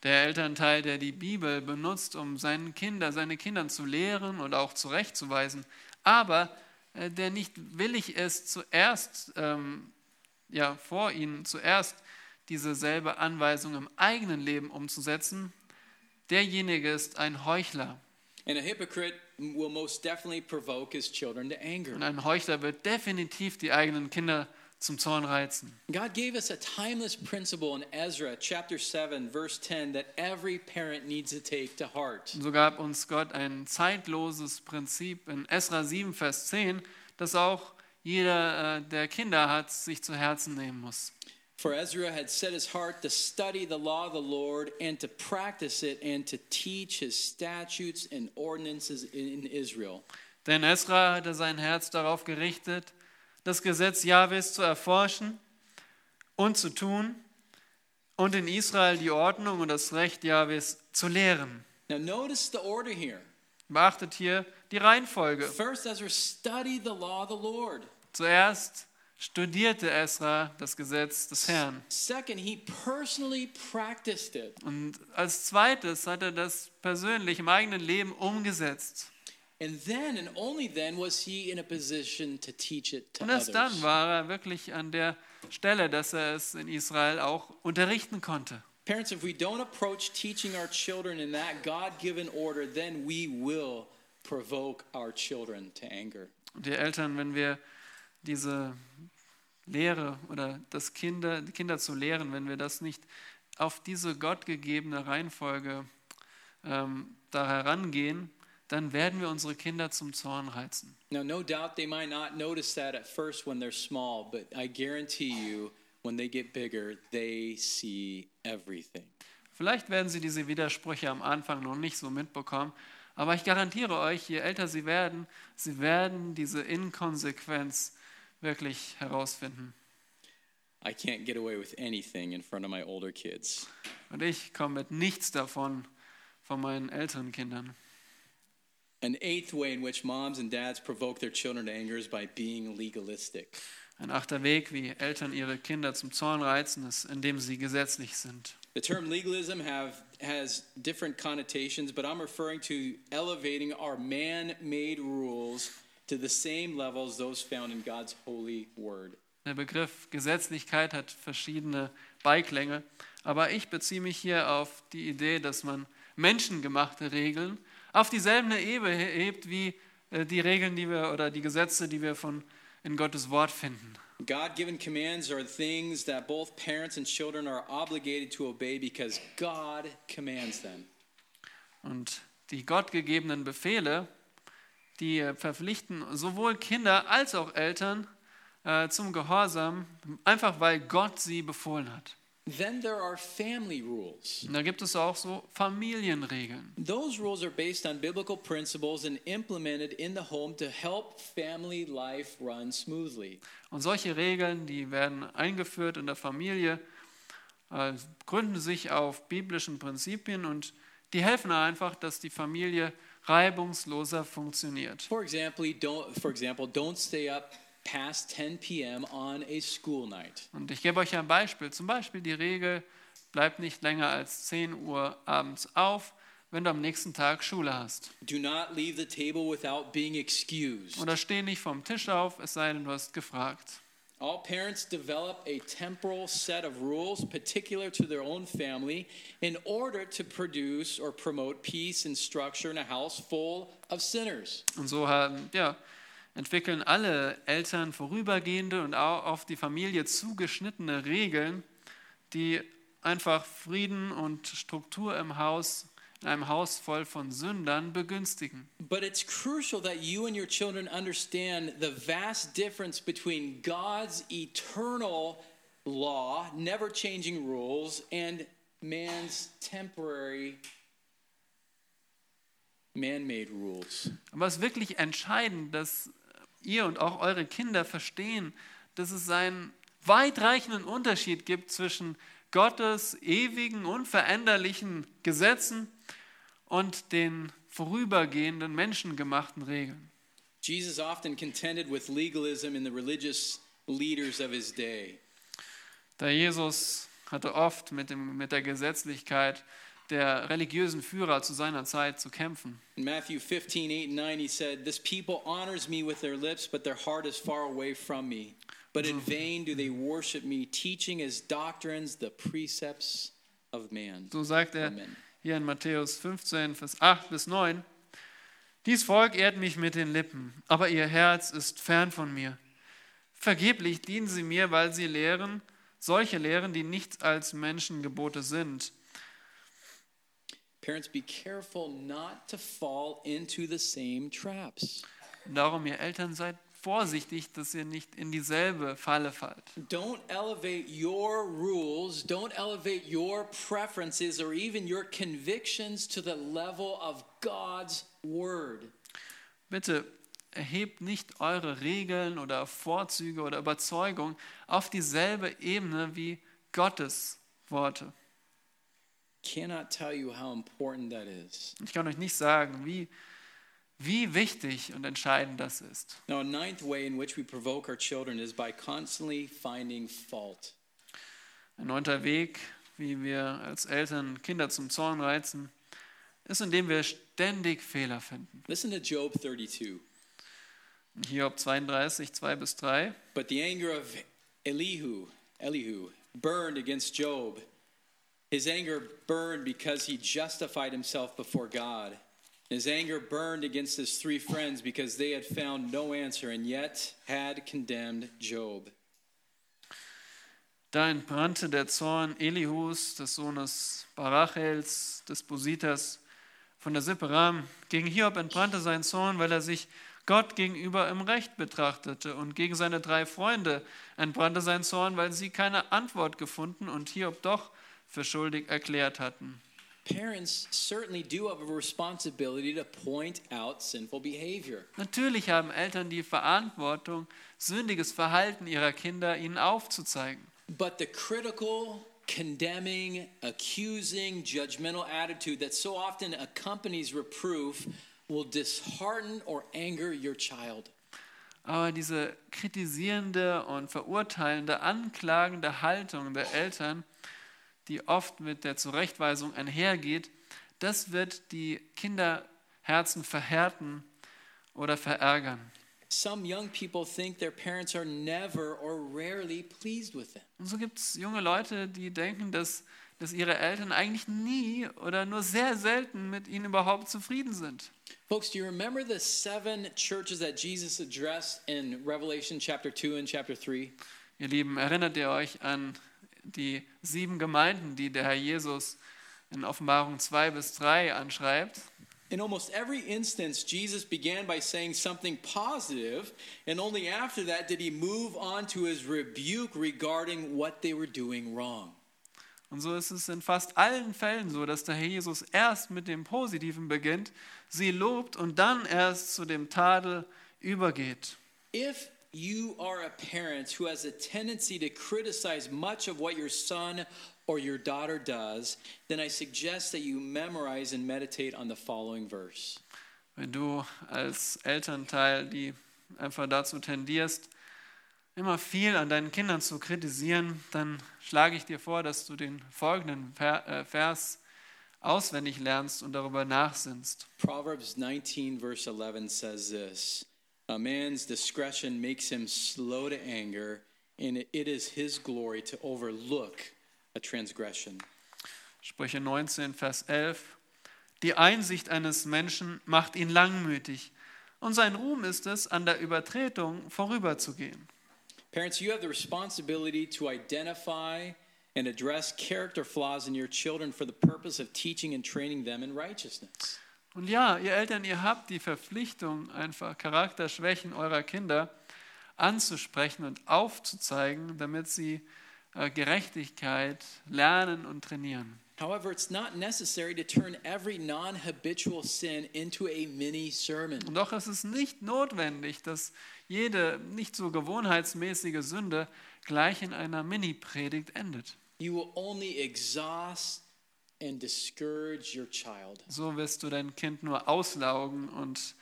Der Elternteil, der die Bibel benutzt, um seinen Kinder, seine Kindern zu lehren oder auch zurechtzuweisen, aber äh, der nicht willig ist, zuerst ähm, ja, vor ihnen zuerst diese selbe Anweisung im eigenen Leben umzusetzen, derjenige ist ein Heuchler. And a hypocrite will most definitely provoke his children to anger. Und ein Heuchler wird definitiv die eigenen Kinder zum Zorn reizen. God gave us a timeless principle in Ezra chapter 7 verse 10 that every parent needs to take to heart. Und so gab uns Gott ein zeitloses Prinzip in Esra 7, Vers 10, das auch jeder, äh, der Kinder hat, sich zu Herzen nehmen muss. For Ezra had set his heart to study the law of the Lord and to practice it and to teach his statutes and ordinances in Israel. Denn Esra hatte sein Herz darauf gerichtet, das Gesetz Jahwes zu erforschen und zu tun und in Israel die Ordnung und das Recht Jahwes zu lehren. Now notice the order here. Beachtet hier die Reihenfolge. First Ezra studied the law of the Lord. Zuerst studierte Esra das Gesetz des Herrn. Second, he personally practiced it. Und als zweites hat er das persönlich im eigenen Leben umgesetzt. And then and only then was he in a position to teach it to Und erst dann war er wirklich an der Stelle, dass er es in Israel auch unterrichten konnte. Parents, if we don't approach teaching our children in that God given order, then we will provoke our children to anger. Und ihr Eltern, wenn wir diese Lehre oder das Kinder, die Kinder zu lehren, wenn wir das nicht auf diese gottgegebene Reihenfolge ähm, da herangehen, dann werden wir unsere Kinder zum Zorn reizen. Now, no doubt they might not notice that at first when they're small, but I guarantee you, when they get bigger, they see everything. Vielleicht werden sie diese Widersprüche am Anfang noch nicht so mitbekommen, aber ich garantiere euch, je älter sie werden, sie werden diese Inkonsequenz wirklich herausfinden. I can't get away with anything in front of my older kids. Und ich komme mit nichts davon von meinen älteren Kindern. An eighth way in which moms and dads provoke their children to anger is by being legalistic. Ein achter Weg, wie Eltern ihre Kinder zum Zorn reizen, ist, indem sie gesetzlich sind. The term legalism have, has different connotations, but I'm referring to elevating our man made rules to the same level as those found in God's holy word. Der Begriff Gesetzlichkeit hat verschiedene Beiklänge, aber ich beziehe mich hier auf die Idee, dass man menschengemachte Regeln auf dieselbe Ebene hebt wie äh, die Regeln, die wir oder die Gesetze, die wir von in Gottes Wort finden. God given commands are things that both parents and children are obligated to obey because God commands them. Und die gottgegebenen Befehle, die äh, verpflichten sowohl Kinder als auch Eltern äh, zum Gehorsam, einfach weil Gott sie befohlen hat. Then there are family rules. Da gibt es auch so Familienregeln. Those rules are based on biblical principles and implemented in the home to help family life run smoothly. Und solche Regeln, die werden eingeführt in der Familie, äh, gründen sich auf biblischen Prinzipien und die helfen einfach, dass die Familie reibungsloser funktioniert. For example, don't, for example, don't stay up past 10 p.m. on a school night. Und ich gebe euch ein Beispiel. Zum Beispiel die Regel, bleibt nicht länger als 10 Uhr abends auf, wenn du am nächsten Tag Schule hast. Do not leave the table without being excused. Oder steh nicht vom Tisch auf, es sei denn, du hast gefragt. All parents develop a temporal set of rules particular to their own family in order to produce or promote peace and structure in a house full of sinners. Und so haben, ja, entwickeln alle Eltern vorübergehende und auch auf die Familie zugeschnittene Regeln, die einfach Frieden und Struktur im Haus, in einem Haus voll von Sündern begünstigen. But it's crucial that you and your children understand the vast difference between God's eternal law, never changing rules, and man's temporary man made rules. Aber es ist wirklich entscheidend, dass ihr und auch eure Kinder verstehen, dass es einen weitreichenden Unterschied gibt zwischen Gottes ewigen, unveränderlichen Gesetzen und den vorübergehenden menschengemachten Regeln. Jesus often contended with legalism in the religious leaders of his day. Da Jesus hatte oft mit, dem, mit der Gesetzlichkeit der religiösen Führer zu seiner Zeit zu kämpfen. In Matthew 15, 8 and 9, he said, This people honors me with their lips, but their heart is far away from me. But in vain do they worship me, teaching as doctrines the precepts of man. So sagt er Amen. hier in Matthäus 15, Vers 8 bis 9. Dies Volk ehrt mich mit den Lippen, aber ihr Herz ist fern von mir. Vergeblich dienen sie mir, weil sie lehren, solche lehren, die nichts als Menschengebote sind. Parents, be careful not to fall into the same traps. Darum, ihr Eltern, seid vorsichtig, dass ihr nicht in dieselbe Falle fallt. Don't elevate your rules, don't elevate your preferences or even your convictions to the level of God's word. Bitte erhebt nicht eure Regeln oder Vorzüge oder Überzeugung auf dieselbe Ebene wie Gottes Worte. Cannot tell you how important that is. Ich kann euch nicht sagen, wie wie wichtig und entscheidend das ist. Now, a ninth way in which we provoke our children is by constantly finding fault. Ein neunter Weg, wie wir als Eltern Kinder zum Zorn reizen, ist, indem wir ständig Fehler finden. Listen to Job 32. Hiob 32, 2 bis 3. But the anger of Elihu, Elihu burned against Job. His anger burned because he justified himself before God. His anger burned against his three friends because they had found no answer and yet had condemned Job. Da entbrannte der Zorn Elihus, des Sohnes Barachels, des Bositas, von der Sippe Ram. Gegen Hiob entbrannte sein Zorn, weil er sich Gott gegenüber im Recht betrachtete. Und gegen seine drei Freunde entbrannte sein Zorn, weil sie keine Antwort gefunden und Hiob doch für schuldig erklärt hatten. Parents certainly do have a responsibility to point out sinful behavior. Natürlich haben Eltern die Verantwortung, sündiges Verhalten ihrer Kinder ihnen aufzuzeigen. But the critical, condemning, accusing, judgmental attitude that so often accompanies reproof will dishearten or anger your child. Aber diese kritisierende und verurteilende, anklagende Haltung der Eltern, die oft mit der Zurechtweisung einhergeht, das wird die Kinderherzen verhärten oder verärgern. Some young people think their parents are never or rarely pleased with them. Und so gibt es junge Leute, die denken, dass, dass ihre Eltern eigentlich nie oder nur sehr selten mit ihnen überhaupt zufrieden sind. Folks, do you remember the seven churches that Jesus addressed in Revelation chapter 2 and chapter 3? Ihr Lieben, erinnert ihr euch an die sieben Gemeinden, die der Herr Jesus in Offenbarung 2 bis 3 anschreibt? In almost every instance, Jesus began by saying something positive, and only after that did he move on to his rebuke regarding what they were doing wrong. Und so ist es in fast allen Fällen so, dass der Herr Jesus erst mit dem Positiven beginnt, sie lobt und dann erst zu dem Tadel übergeht. If you are a parent who has a tendency to criticize much of what your son or your daughter does, then I suggest that you memorize and meditate on the following verse. Wenn du als Elternteil, die einfach dazu tendierst, immer viel an deinen Kindern zu kritisieren, dann schlage ich dir vor, dass du den folgenden äh, Vers auswendig lernst und darüber nachsinnst. Proverbs 19, verse 11 says this A man's discretion makes him slow to anger, and it is his glory to overlook a transgression. Sprüche 19, Vers 11. Die Einsicht eines Menschen macht ihn langmütig, und sein Ruhm ist es, an der Übertretung vorüberzugehen. Parents, you have the responsibility to identify and address character flaws in your children for the purpose of teaching and training them in righteousness. Und ja, ihr Eltern, ihr habt die Verpflichtung, einfach Charakterschwächen eurer Kinder anzusprechen und aufzuzeigen, damit sie äh, Gerechtigkeit lernen und trainieren. However, it's not necessary to turn every non habitual sin into a mini sermon. Und doch ist es nicht notwendig, dass jede nicht so gewohnheitsmäßige Sünde gleich in einer Mini-Predigt endet. You will only exhaust So wirst du dein Kind nur auslaugen und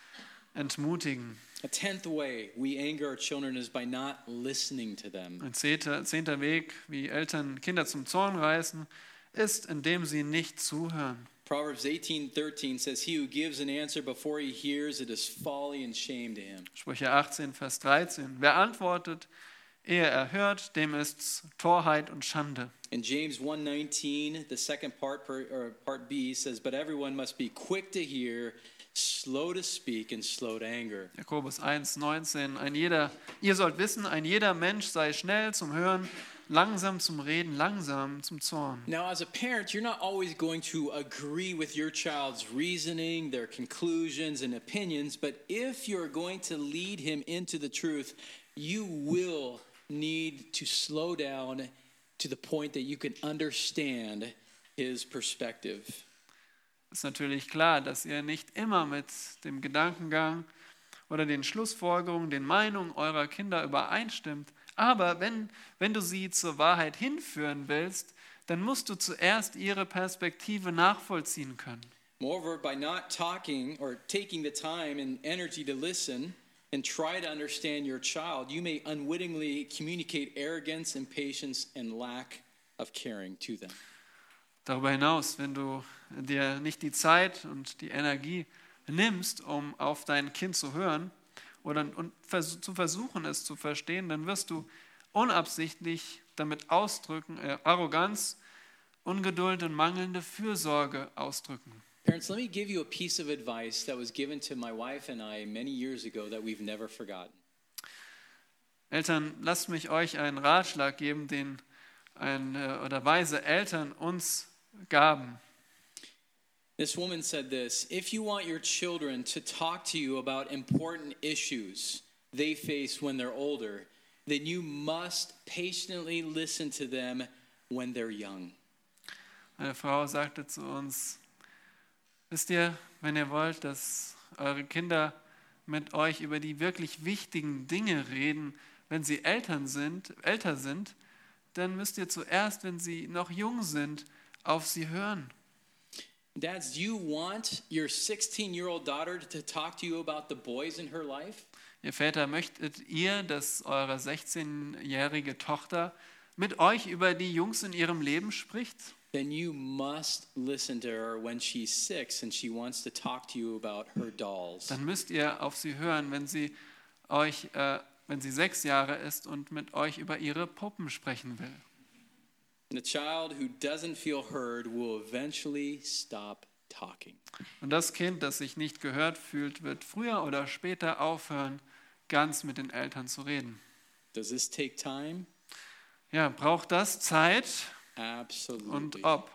entmutigen. A tenth way we anger our children is by not listening to them. Ein zehnter, zehnter Weg, wie Eltern Kinder zum Zorn reißen, ist, indem sie nicht zuhören. Proverbs 18:13 says, "He who gives an answer before he hears, it is folly and shame to him." Sprüche 18, Vers 13. Wer antwortet, ehe er hört, dem ist's Torheit und Schande. In James 1:19, the second part per, or part B says, "But everyone must be quick to hear, slow to speak, and slow to anger." Jakobus 1, 19. Ein jeder, ihr sollt wissen, ein jeder Mensch sei schnell zum Hören, langsam zum Reden, langsam zum Zorn. Now, as a parent, you're not always going to agree with your child's reasoning, their conclusions, and opinions, but if you're going to lead him into the truth, you will need to slow down to the point that you can understand his perspective. ist natürlich klar, dass ihr nicht immer mit dem Gedankengang oder den Schlussfolgerungen, den Meinungen eurer Kinder übereinstimmt. Aber wenn, wenn du sie zur Wahrheit hinführen willst, dann musst du zuerst ihre Perspektive nachvollziehen können. Moreover, by not talking or taking the time and energy to listen and try to understand your child, you may unwittingly communicate arrogance, impatience, and lack of caring to them. Darüber hinaus, wenn du dir nicht die Zeit und die Energie nimmst, um auf dein Kind zu hören oder und vers zu versuchen, es zu verstehen, dann wirst du unabsichtlich damit ausdrücken, äh, Arroganz, Ungeduld und mangelnde Fürsorge ausdrücken. Parents, let me give you a piece of advice that was given to my wife and I many years ago that we've never forgotten. Eltern, lasst mich euch einen Ratschlag geben, den ein, äh, oder weise Eltern uns gaben. This woman said this If you want your children to talk to you about important issues they face when they're older, then you must patiently listen to them when they're young. Eine Frau sagte zu uns, wisst ihr, wenn ihr wollt, dass eure Kinder mit euch über die wirklich wichtigen Dinge reden, wenn sie Eltern sind, älter sind, dann müsst ihr zuerst, wenn sie noch jung sind, auf sie hören. Dads, do you want your 16 year old daughter to talk to you about the boys in her life? Ihr Väter, möchtet ihr, dass eure 16-jährige Tochter mit euch über die Jungs in ihrem Leben spricht? Then you must listen to her when she's six and she wants to talk to you about her dolls. Dann müsst ihr auf sie hören, wenn sie euch, äh, wenn sie sechs Jahre ist und mit euch über ihre Puppen sprechen will. And a child who doesn't feel heard will eventually stop talking. Und das Kind, das sich nicht gehört fühlt, wird früher oder später aufhören, ganz mit den Eltern zu reden. Does this take time? Ja, braucht das Zeit Absolutely. und ob.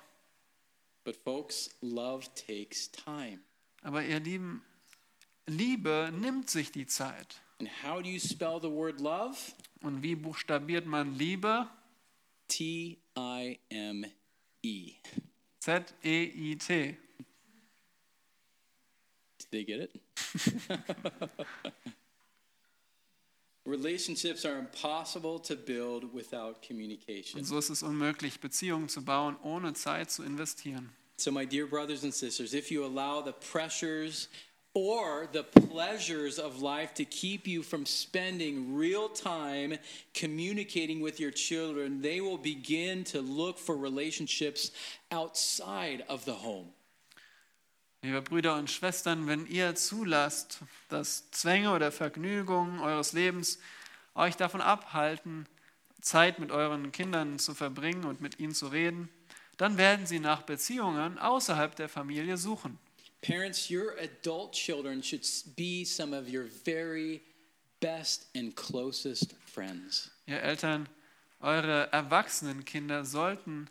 But folks, love takes time. Aber ihr Lieben, Liebe nimmt sich die Zeit. And how do you spell the word love? Und wie buchstabiert man Liebe? T I M E. Z-E-I-T. Did they get it? Relationships are impossible to build without communication. Und so ist es unmöglich, Beziehungen zu bauen, ohne Zeit zu investieren. So, my dear brothers and sisters, if you allow the pressures or the pleasures of life to keep you from spending real time communicating with your children, they will begin to look for relationships outside of the home. Liebe Brüder und Schwestern, wenn ihr zulasst, dass Zwänge oder Vergnügungen eures Lebens euch davon abhalten, Zeit mit euren Kindern zu verbringen und mit ihnen zu reden, dann werden sie nach Beziehungen außerhalb der Familie suchen. Parents, your adult children should be some of your very best and closest friends. Ihr Eltern, eure erwachsenen Kinder sollten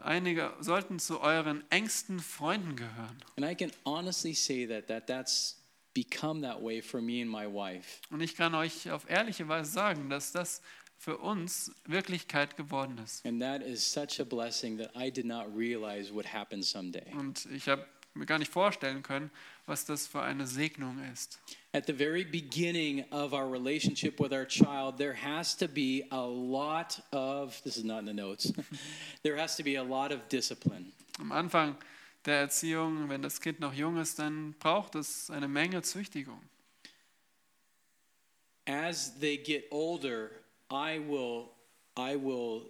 einige sollten zu euren engsten Freunden gehören. And I can honestly say that, that that's become that way for me and my wife. Und ich kann euch auf ehrliche Weise sagen, dass das für uns Wirklichkeit geworden ist. And that is such a blessing that I did not realize would happen someday. Und ich habe mir gar nicht vorstellen können, was das für eine Segnung ist. At the very beginning of our relationship with our child, there has to be a lot of, this is not in the notes, there has to be a lot of discipline. Am Anfang der Erziehung, wenn das Kind noch jung ist, dann braucht es eine Menge Züchtigung. As they get older, I will, I will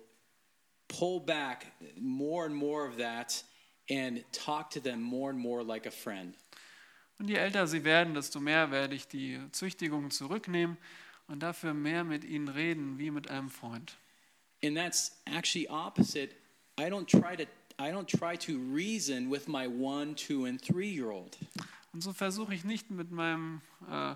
pull back more and more of that and talk to them more and more like a friend. Und je älter sie werden, desto mehr werde ich die Züchtigung zurücknehmen und dafür mehr mit ihnen reden wie mit einem Freund. And that's actually opposite. I don't try to I don't try to reason with my one, two, and three year old. Und so versuche ich nicht mit meinem äh,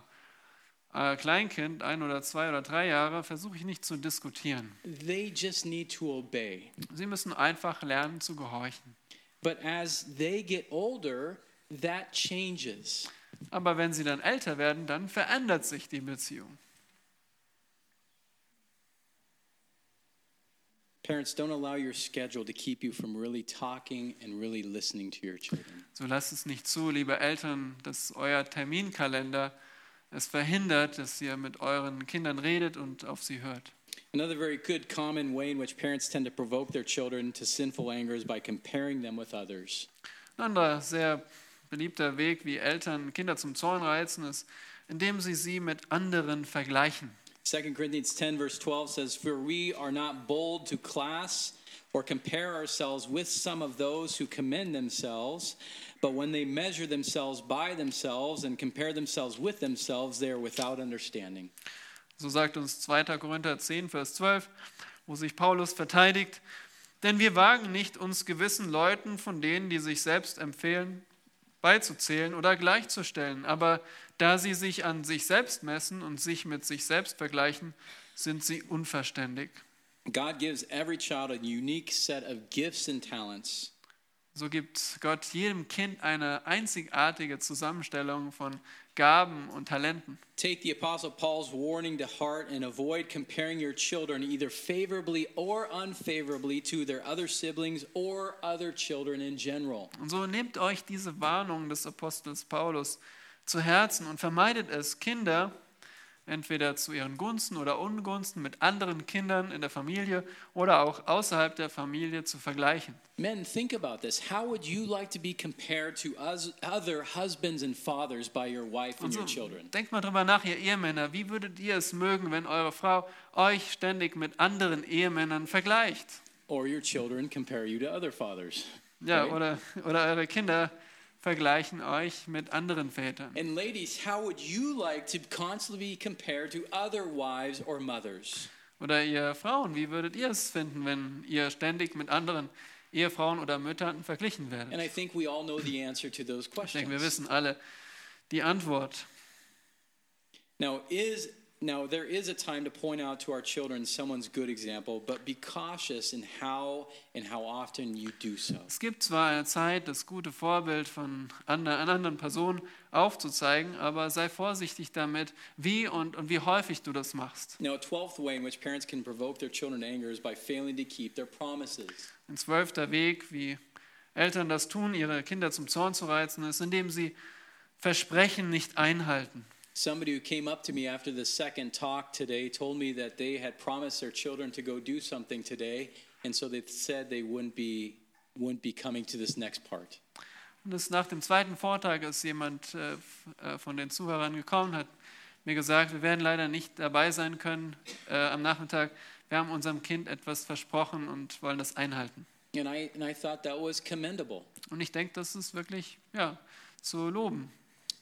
äh, Kleinkind, ein oder zwei oder drei Jahre, versuche ich nicht zu diskutieren. They just need to obey. Sie müssen einfach lernen zu gehorchen. But as they get older, that changes. Aber wenn sie dann älter werden, dann verändert sich die Beziehung. Parents, don't allow your schedule to keep you from really talking and really listening to your children. So lasst es nicht zu, liebe Eltern, dass euer Terminkalender es verhindert, dass ihr mit euren Kindern redet und auf sie hört. Another very good common way in which parents tend to provoke their children to sinful anger is by comparing them with others. Ein anderer sehr beliebter Weg, wie Eltern Kinder zum Zorn reizen, ist, indem sie sie mit anderen vergleichen. 2 Corinthians 10, verse 12 says, For we are not bold to class or compare ourselves with some of those who commend themselves, but when they measure themselves by themselves and compare themselves with themselves, they are without understanding. So sagt uns 2. Korinther 10, Vers 12, wo sich Paulus verteidigt. Denn wir wagen nicht, uns gewissen Leuten von denen, die sich selbst empfehlen, beizuzählen oder gleichzustellen. Aber da sie sich an sich selbst messen und sich mit sich selbst vergleichen, sind sie unverständig. God gives every child a unique set of gifts and talents. So gibt Gott jedem Kind eine einzigartige Zusammenstellung von Gaben und Talenten. Take the Apostle Paul's warning to heart and avoid comparing your children either favorably or unfavorably to their other siblings or other children in general. Und so nehmt euch diese Warnung des Apostels Paulus zu Herzen und vermeidet es, Kinder entweder zu ihren Gunsten oder Ungunsten mit anderen Kindern in der Familie oder auch außerhalb der Familie zu vergleichen. Men, think about this. How would you like to be compared to other husbands and fathers by your wife and Und so, your children? denkt mal drüber nach, ihr Ehemänner, wie würdet ihr es mögen, wenn eure Frau euch ständig mit anderen Ehemännern vergleicht? Or your children compare you to other fathers? Ja, Right. oder, oder eure Kinder vergleichen euch mit anderen Vätern. And ladies, how would you like to constantly be compared to other wives or mothers? Oder ihr Frauen, wie würdet ihr es finden, wenn ihr ständig mit anderen Ehefrauen oder Müttern verglichen werdet? And I think we all know the answer to those Ich denke, wir questions. wissen alle die Antwort. Now, is now there is a time to point out to our children someone's good example, but be cautious in how and how often you do so. Es gibt zwar eine Zeit, das gute Vorbild von ander- einer anderen Person aufzuzeigen, aber sei vorsichtig damit, wie und, und wie häufig du das machst. Now, a twelfth way in which parents can provoke their children to anger is by failing to keep their promises. Ein zwölfter Weg, wie Eltern das tun, ihre Kinder zum Zorn zu reizen, ist, indem sie Versprechen nicht einhalten. Somebody who came up to me after the second talk today told me that they had promised their children to go do something today, and so they said they wouldn't be wouldn't be coming to this next part. Und es nach dem zweiten Vortrag ist jemand äh, äh, von den Zuhörern gekommen, hat mir gesagt, wir werden leider nicht dabei sein können äh, am Nachmittag. Wir haben unserem Kind etwas versprochen und wollen das einhalten. And I and I thought that was commendable. Und ich denke, das ist wirklich ja, zu loben.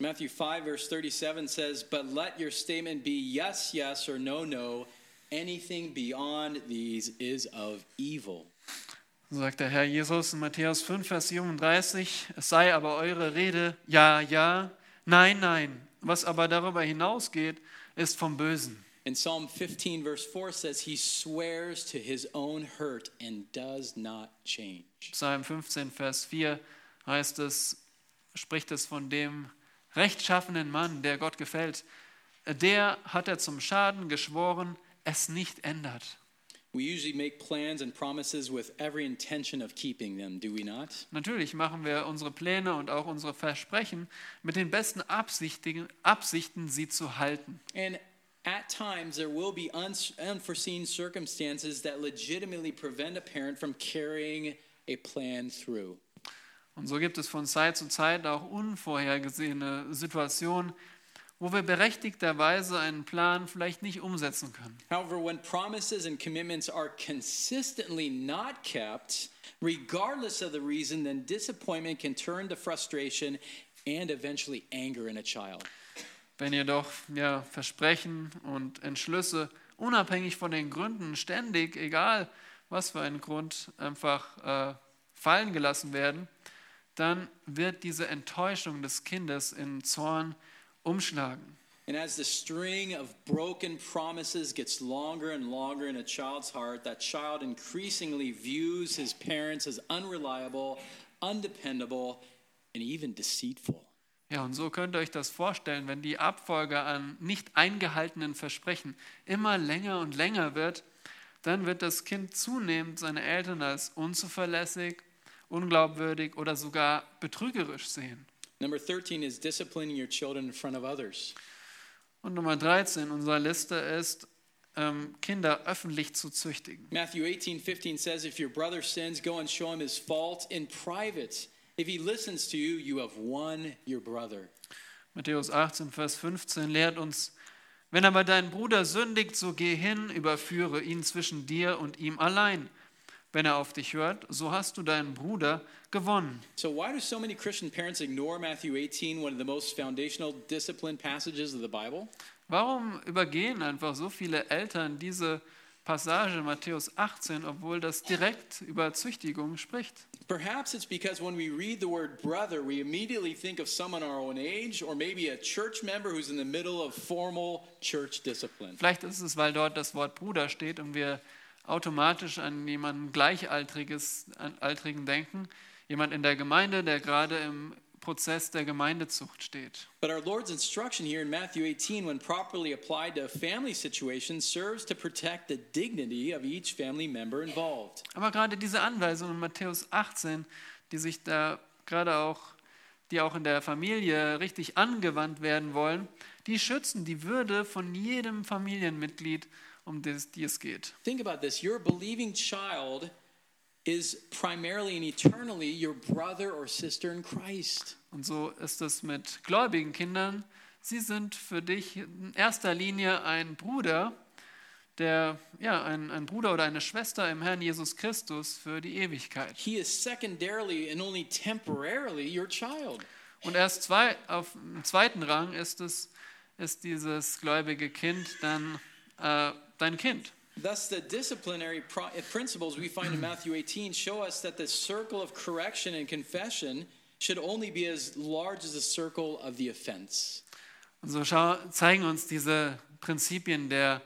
Matthew 5 verse 37 says, "But let your statement be yes, yes or no, no. Anything beyond these is of evil." So sagt der Herr Jesus in Matthäus 5, Vers 37, es sei aber eure Rede ja, ja, nein, nein. Was aber darüber hinausgeht, ist vom Bösen. And Psalm 15 verse 4 says he swears to his own hurt and does not change. Psalm 15, Vers 4 heißt es, spricht es von dem rechtschaffenen Mann, der Gott gefällt. Der hat er zum Schaden geschworen, es nicht ändert. We usually make plans and promises with every intention of keeping them, do we not? Natürlich machen wir unsere Pläne und auch unsere Versprechen mit den besten Absichten, Absichten sie zu halten. And at times there will be unforeseen circumstances that legitimately prevent a parent from carrying a plan through. Und so gibt es von Zeit zu Zeit auch unvorhergesehene Situationen, wo wir berechtigterweise einen Plan vielleicht nicht umsetzen können. However, when promises and commitments are consistently not kept, regardless of the reason, then disappointment can turn to frustration and eventually anger in a child. Wenn jedoch ja, Versprechen und Entschlüsse unabhängig von den Gründen ständig, egal was für ein Grund, einfach äh, fallen gelassen werden, dann wird diese Enttäuschung des Kindes in Zorn umschlagen. And as the string of broken promises gets longer and longer in a child's heart, that child increasingly views his parents as unreliable, undependable, and even deceitful. Ja, und so könnt ihr euch das vorstellen, wenn die Abfolge an nicht eingehaltenen Versprechen immer länger und länger wird, dann wird das Kind zunehmend seine Eltern als unzuverlässig, unglaubwürdig oder sogar betrügerisch sehen. Number 13 is disciplining your children in front of others. Und Nummer 13 unserer Liste ist, ähm, Kinder öffentlich zu züchtigen. Matthew 18, 15 says, If your brother sins, go and show him his fault in private. If he listens to you, you have won your brother. Matthäus 18, Vers 15 lehrt uns, wenn aber dein Bruder sündigt, so geh hin, überführe ihn zwischen dir und ihm allein. Wenn er auf dich hört, so hast du deinen Bruder gewonnen. So, why do so many Christian parents ignore Matthew 18, one of the most foundational discipline passages of the Bible? Warum übergehen einfach so viele Eltern diese Passage in Matthäus 18, obwohl das direkt über Züchtigung spricht? Perhaps it's because when we read the word brother, we immediately think of someone our own age or maybe a church member who's in the middle of formal church discipline. Vielleicht ist es, weil dort das Wort Bruder steht und wir automatisch an jemanden Gleichaltriges, an Altrigen denken, jemand in der Gemeinde, der gerade im Prozess der Gemeindezucht steht. But our Lord's instruction here in Matthew 18, when properly applied to a family situation, serves to protect the dignity of each family member involved. Aber gerade diese Anweisung in Matthäus 18, die sich da gerade auch, die auch in der Familie richtig angewandt werden wollen, die schützen die Würde von jedem Familienmitglied, um das die es geht. Think about this your believing child is primarily and eternally your brother or sister in Christ. Und so ist es mit gläubigen Kindern. Sie sind für dich in erster Linie ein Bruder, der, ja, ein, ein Bruder oder eine Schwester im Herrn Jesus Christus für die Ewigkeit. He is secondarily and only temporarily your child. Und erst zwei, auf dem zweiten Rang ist es, ist dieses gläubige Kind dann äh, dein Kind. Thus, the disciplinary principles we find in Matthew 18 show us that the circle of correction and confession should only be as large as the circle of the offense. Und so zeigen uns diese Prinzipien der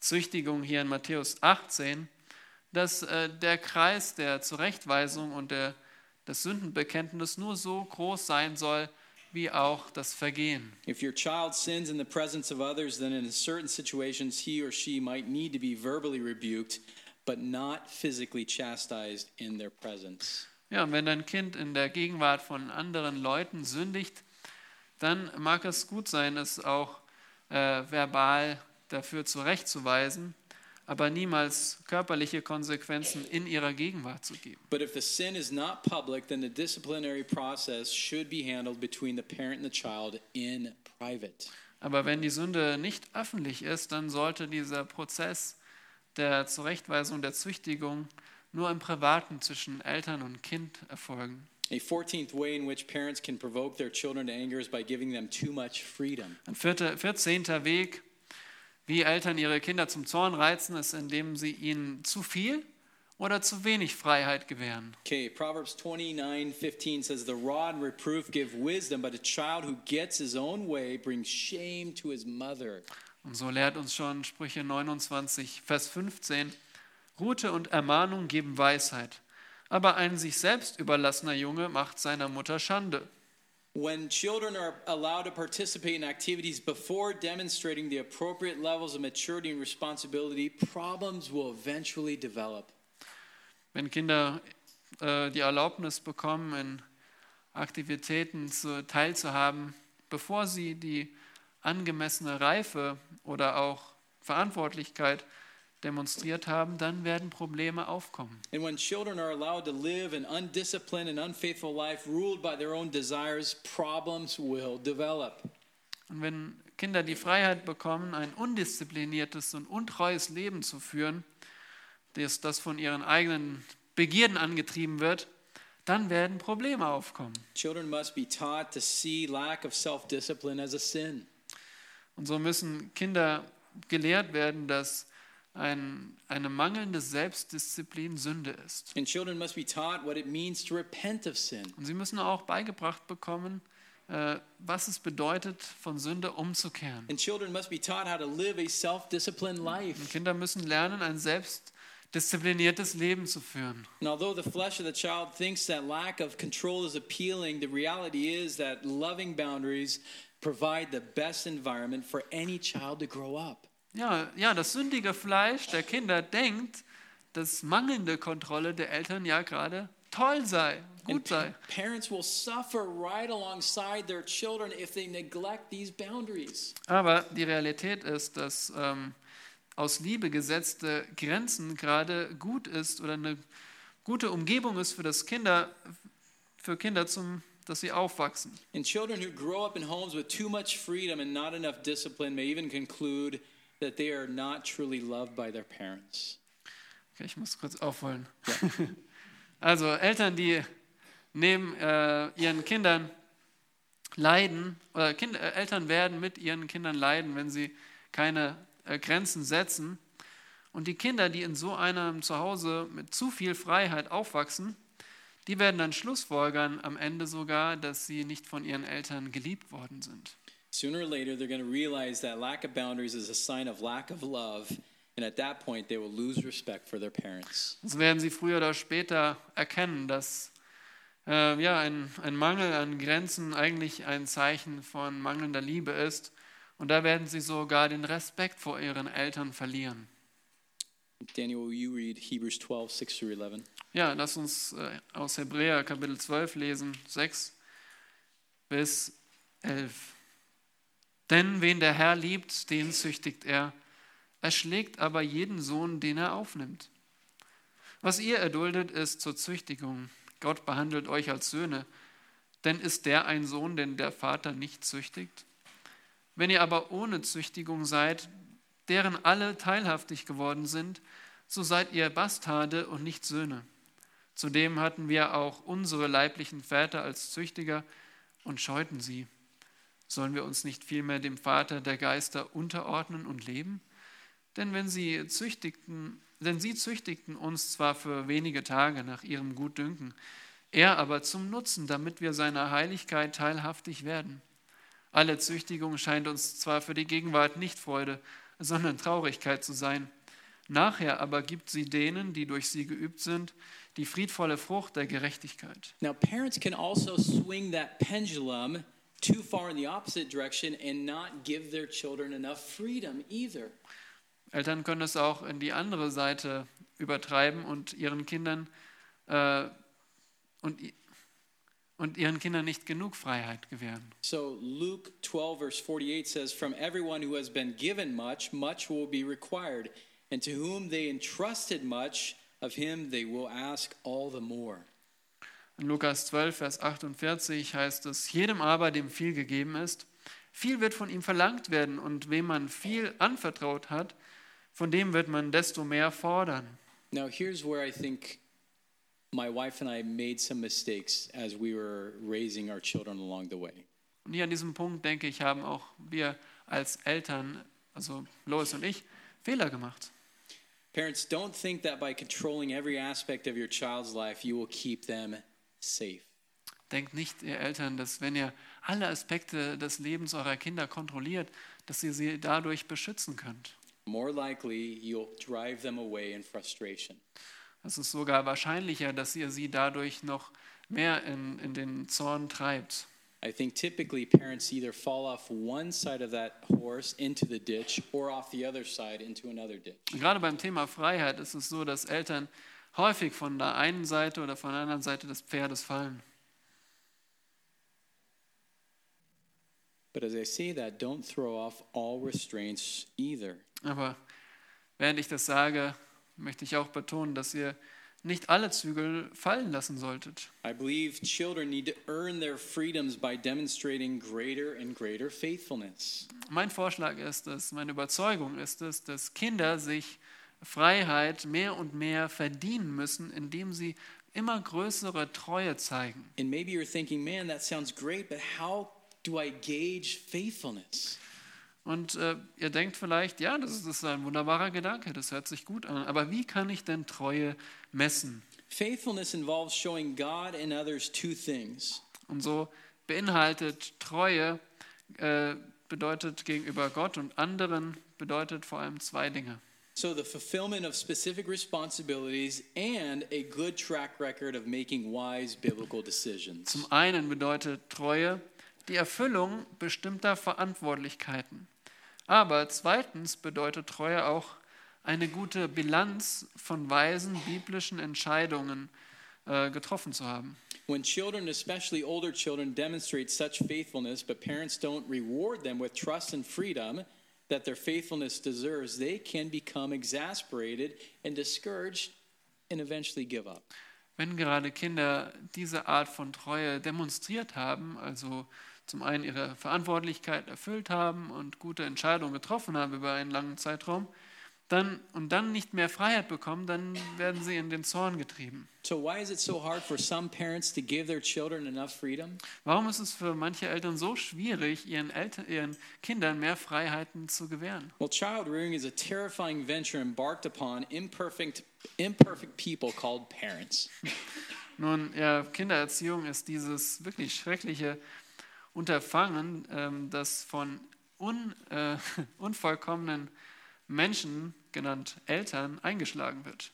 Züchtigung hier in Matthäus 18, dass äh, der Kreis der Zurechtweisung und der, des Sündenbekenntnisses nur so groß sein soll, wie auch das Vergehen. If your child sins in the presence of others, then in certain situations he or she might need to be verbally rebuked, but not physically chastised in their presence. Ja, wenn dein Kind in der Gegenwart von anderen Leuten sündigt, dann mag es gut sein, es auch äh, verbal dafür zurechtzuweisen, aber niemals körperliche Konsequenzen in ihrer Gegenwart zu geben. But if the sin is not public, then the disciplinary process should be handled between the parent and the child in private. Aber wenn die Sünde nicht öffentlich ist, dann sollte dieser Prozess der Zurechtweisung, der Züchtigung nur im Privaten zwischen Eltern und Kind erfolgen. A 14th way in which parents can provoke their children to anger is by giving them too much freedom. Ein vierter, 14. Weg, wie Eltern ihre Kinder zum Zorn reizen, ist, indem sie ihnen zu viel oder zu wenig Freiheit gewähren. Okay, Proverbs 29 15 says, The rod and reproof give wisdom, but a child who gets his own way brings shame to his mother. Und so lehrt uns schon Sprüche 29, Vers 15, Rute und Ermahnung geben Weisheit, aber ein sich selbst überlassener Junge macht seiner Mutter Schande. When children are allowed to participate in activities before demonstrating the appropriate levels of maturity and responsibility, problems will eventually develop. Wenn Kinder äh, die Erlaubnis bekommen, in Aktivitäten zu, teilzuhaben, bevor sie die angemessene Reife oder auch Verantwortlichkeit demonstriert haben, dann werden Probleme aufkommen. And when children are allowed to live an undisciplined and unfaithful life ruled by their own desires, problems will develop. Und wenn Kinder die Freiheit bekommen, ein undiszipliniertes und untreues Leben zu führen, das, das von ihren eigenen Begierden angetrieben wird, dann werden Probleme aufkommen. Children must be taught to see lack of self discipline as a sin. Und so müssen Kinder gelehrt werden, dass ein, eine mangelnde Selbstdisziplin Sünde ist. And children must be taught what it means to repent of sin. Und sie müssen auch beigebracht bekommen, äh, was es bedeutet, von Sünde umzukehren. And children must be taught how to live a disciplined Und life. Kinder müssen lernen, ein selbstdiszipliniertes Leben zu führen. And although the flesh of the child thinks that lack of control is appealing, the reality is that loving boundaries provide the best environment for any child to grow up. Ja, ja, das sündige Fleisch der Kinder denkt, dass mangelnde Kontrolle der Eltern ja gerade toll sei, gut sei. parents will suffer right alongside their children if they neglect these boundaries. Aber die Realität ist, dass ähm, aus Liebe gesetzte Grenzen gerade gut ist oder eine gute Umgebung ist für das Kinder, für Kinder, zum, dass sie aufwachsen. And children who grow up in homes with too much freedom and not enough discipline may even conclude that they are not truly loved by their parents. Okay, ich muss kurz aufholen. Also Eltern, die neben äh, ihren Kindern leiden, oder kind, äh, Eltern werden mit ihren Kindern leiden, wenn sie keine äh, Grenzen setzen. Und die Kinder, die in so einem Zuhause mit zu viel Freiheit aufwachsen, die werden dann schlussfolgern am Ende sogar, dass sie nicht von ihren Eltern geliebt worden sind. Sooner or later, they're going to realize that lack of boundaries is a sign of lack of love. And at that point, they will lose respect for their parents. So werden sie früher oder später erkennen, dass äh, ja, ein, ein Mangel an Grenzen eigentlich ein Zeichen von mangelnder Liebe ist. Und da werden sie sogar den Respekt vor ihren Eltern verlieren. Daniel, will you read Hebrews 12, 6 through 11? Ja, lass uns äh, aus Hebräer Kapitel 12 lesen, 6 bis 11. Denn wen der Herr liebt, den züchtigt er. Er schlägt aber jeden Sohn, den er aufnimmt. Was ihr erduldet, ist zur Züchtigung. Gott behandelt euch als Söhne. Denn ist der ein Sohn, den der Vater nicht züchtigt? Wenn ihr aber ohne Züchtigung seid, deren alle teilhaftig geworden sind, so seid ihr Bastarde und nicht Söhne. Zudem hatten wir auch unsere leiblichen Väter als Züchtiger und scheuten sie. Sollen wir uns nicht vielmehr dem Vater der Geister unterordnen und leben? Denn wenn sie züchtigten, denn sie züchtigten uns zwar für wenige Tage nach ihrem Gutdünken, er aber zum Nutzen, damit wir seiner Heiligkeit teilhaftig werden. Alle Züchtigung scheint uns zwar für die Gegenwart nicht Freude, sondern Traurigkeit zu sein. Nachher aber gibt sie denen, die durch sie geübt sind, die friedvolle Frucht der Gerechtigkeit. Now, parents can also swing that pendulum too far in the opposite direction and not give their children enough freedom either. Eltern können es auch in die andere Seite übertreiben und ihren Kindern äh, und, und ihren Kindern nicht genug Freiheit gewähren. So, Luke 12, verse 48 says, From everyone who has been given much, much will be required. And to whom they entrusted much, of him they will ask all the more. In Lukas 12, Vers 48 heißt es, jedem aber, dem viel gegeben ist, viel wird von ihm verlangt werden und wem man viel anvertraut hat, von dem wird man desto mehr fordern. Now, here's where I think my wife and I made some mistakes as we were raising our children along the way. Und hier an diesem Punkt, denke ich, haben auch wir als Eltern, also Lois und ich, Fehler gemacht. Parents, don't think that by controlling every aspect of your child's life, you will keep them safe. Denkt nicht, ihr Eltern, dass wenn ihr alle Aspekte des Lebens eurer Kinder kontrolliert, dass ihr sie dadurch beschützen könnt. More likely, you'll drive them away in frustration. Es ist sogar wahrscheinlicher, dass ihr sie dadurch noch mehr in, in den Zorn treibt. I think typically parents either fall off one side of that horse into the ditch or off the other side into another ditch. Gerade beim Thema Freiheit ist es so, dass Eltern häufig von der einen Seite oder von der anderen Seite des Pferdes fallen. But as I say that, don't throw off all restraints either. Aber während ich das sage, möchte ich auch betonen, dass ihr nicht alle Zügel fallen lassen solltet. I believe children need to earn their freedoms by demonstrating greater and greater faithfulness. Mein Vorschlag ist es, meine Überzeugung ist es, dass Kinder sich Freiheit mehr und mehr verdienen müssen, indem sie immer größere Treue zeigen. And maybe you're thinking, man, that sounds great, but how do I gauge faithfulness? Und äh, ihr denkt vielleicht, ja, das ist, das ist ein wunderbarer Gedanke, das hört sich gut an, aber wie kann ich denn Treue messen? Faithfulness involves showing God and others two things Und so beinhaltet Treue, äh, bedeutet gegenüber Gott und anderen, bedeutet vor allem zwei Dinge. So, the fulfillment of specific responsibilities and a good track record of making wise biblical decisions. Zum einen bedeutet Treue die Erfüllung bestimmter Verantwortlichkeiten. Aber zweitens bedeutet Treue auch eine gute Bilanz von weisen biblischen Entscheidungen äh, getroffen zu haben. When children, especially older children, demonstrate such faithfulness, but parents don't reward them with trust and freedom that their faithfulness deserves, they can become exasperated and discouraged and eventually give up. wenn gerade Kinder diese Art von Treue demonstriert haben, also zum einen ihre Verantwortlichkeit erfüllt haben und gute Entscheidungen getroffen haben über einen langen Zeitraum, dann, und dann nicht mehr Freiheit bekommen, dann werden sie in den Zorn getrieben. So why is it so hard for some parents to give their children enough freedom? Warum ist es für manche Eltern so schwierig, ihren, Eltern, ihren Kindern mehr Freiheiten zu gewähren? Well, child rearing is a terrifying venture embarked upon imperfect imperfect people called parents. Nun, ja, Kindererziehung ist dieses wirklich schreckliche Unterfangen, ähm, das von un, äh, unvollkommenen Menschen, genannt Eltern, eingeschlagen wird.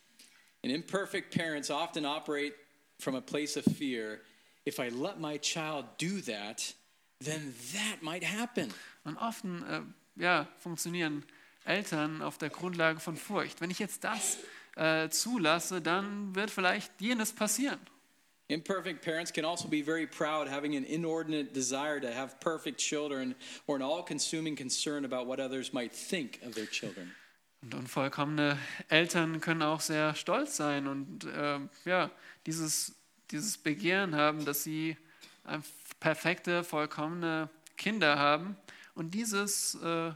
And imperfect parents often operate from a place of fear. If I let my child do that, then that might happen. Und oft äh, ja, funktionieren Eltern auf der Grundlage von Furcht. Wenn ich jetzt das äh, zulasse, dann wird vielleicht jenes passieren. Imperfect parents can also be very proud, having an inordinate desire to have perfect children or an all consuming concern about what others might think of their children. Und unvollkommene Eltern können auch sehr stolz sein und äh, ja, dieses, dieses Begehren haben, dass sie perfekte, vollkommene Kinder haben. Und dieses äh,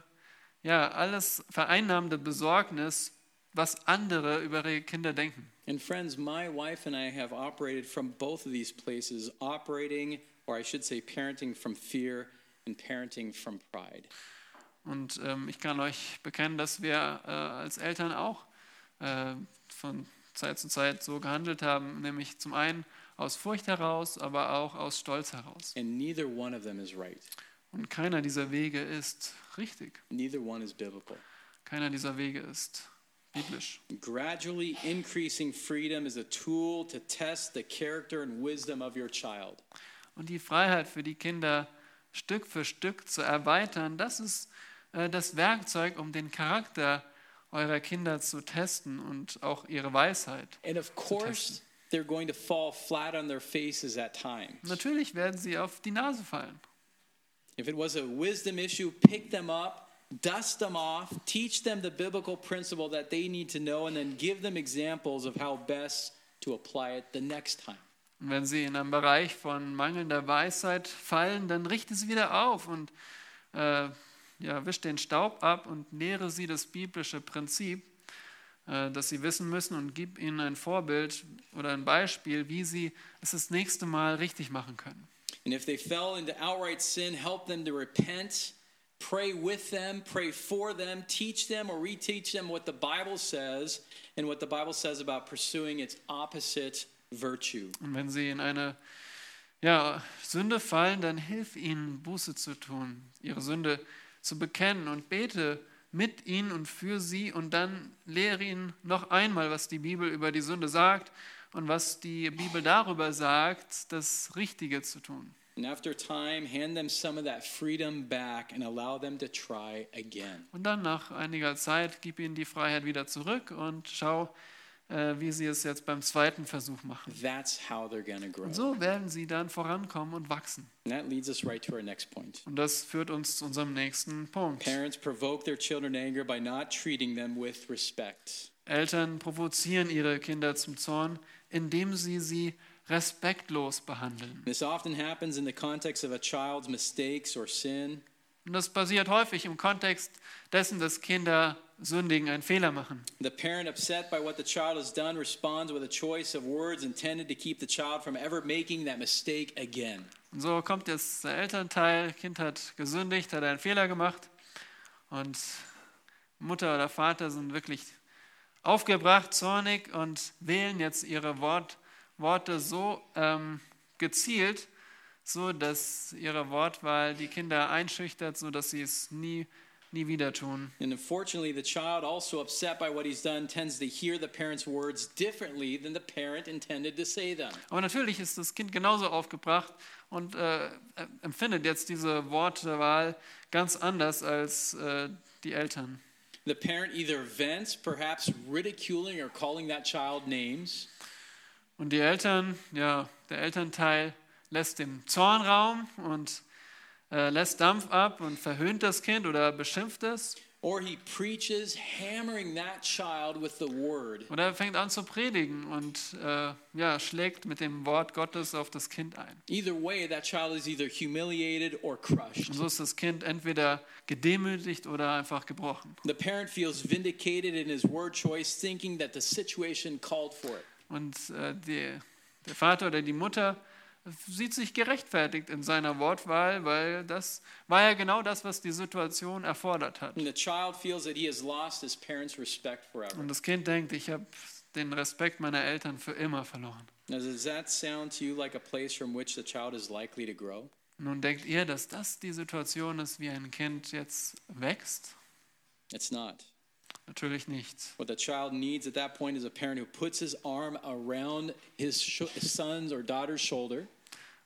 ja, alles vereinnahmende Besorgnis, was andere über ihre Kinder denken. And friends, my wife and I have operated from both of these places, operating, or I should say, parenting from fear and parenting from pride. Und ähm, ich kann euch bekennen, dass wir äh, als Eltern auch äh, von Zeit zu Zeit so gehandelt haben, nämlich zum einen aus Furcht heraus, aber auch aus Stolz heraus. And neither one of them is right. Und keiner dieser Wege ist richtig. Neither one is biblical. Keiner dieser Wege ist biblisch. Gradually increasing freedom is a tool to test the character and wisdom of your child. Und die Freiheit für die Kinder Stück für Stück zu erweitern, das ist äh, das Werkzeug, um den Charakter eurer Kinder zu testen und auch ihre Weisheit. And of course, they're going to fall flat on their faces at times. Natürlich werden sie auf die Nase fallen. If it was a wisdom issue, pick them up, dust them off, teach them the biblical principle that they need to know, and then give them examples of how best to apply it the next time. Und wenn sie in einem Bereich von mangelnder Weisheit fallen, dann richte sie wieder auf und äh, ja, wisch den Staub ab und lehre sie das biblische Prinzip, äh, das sie wissen müssen und gib ihnen ein Vorbild oder ein Beispiel, wie sie es das nächste Mal richtig machen können. And if they fell into outright sin, help them to repent, pray with them, pray for them, teach them or reteach them what the Bible says and what the Bible says about pursuing its opposite virtue. Und wenn sie in eine ja, Sünde fallen, dann hilf ihnen, Buße zu tun, ihre Sünde zu bekennen und bete mit ihnen und für sie und dann lehre ihnen noch einmal, was die Bibel über die Sünde sagt und was die Bibel darüber sagt, das Richtige zu tun. And after time, hand them some of that freedom back and allow them to try again. Und dann nach einiger Zeit gib ihnen die Freiheit wieder zurück und schau, äh, wie sie es jetzt beim zweiten Versuch machen. That's how they're to grow. Und so werden sie dann vorankommen und wachsen. And that leads us right to our next point. Und das führt uns zu unserem nächsten Punkt. Parents provoke their children anger by not treating them with respect. Eltern provozieren ihre Kinder zum Zorn, indem sie sie respektlos behandeln. This often happens in the context of a child's mistakes or sin. Und das passiert häufig im Kontext dessen, dass Kinder sündigen, einen Fehler machen. The parent, upset by what the child has done, responds with a choice of words intended to keep the child from ever making that mistake again. Und so kommt jetzt der Elternteil, Kind hat gesündigt, hat einen Fehler gemacht und Mutter oder Vater sind wirklich aufgebracht, zornig und wählen jetzt ihre Wort, Worte so ähm, gezielt, so dass ihre Wortwahl die Kinder einschüchtert, so dass sie es nie nie wieder tun. And unfortunately, the child, also upset by what he's done, tends to hear the parent's words differently than the parent intended to say them. Aber natürlich ist das Kind genauso aufgebracht und äh, empfindet jetzt diese Wortwahl ganz anders als äh, die Eltern. The parent either vents, perhaps ridiculing or calling that child names, Und die Eltern, ja, der Elternteil lässt dem Zorn Raum und äh, lässt Dampf ab und verhöhnt das Kind oder beschimpft es. Or he preaches, hammering that child with the word. Oder er fängt an zu predigen und äh, ja, schlägt mit dem Wort Gottes auf das Kind ein. Either way, that child is either humiliated or crushed. Und so ist das Kind entweder gedemütigt oder einfach gebrochen. The parent feels vindicated in his word choice, thinking that the situation called for it. Und äh, die, der Vater oder die Mutter sieht sich gerechtfertigt in seiner Wortwahl, weil das war ja genau das, was die Situation erfordert hat. And the child feels that he has lost his parents' respect forever. Und das Kind denkt, ich habe den Respekt meiner Eltern für immer verloren. Now, does that sound to you like a place from which the child is likely to grow? Nun denkt ihr, dass das die Situation ist, wie ein Kind jetzt wächst? It's not. Natürlich nicht. What the child needs at that point is a parent who puts his arm around his son's or daughter's shoulder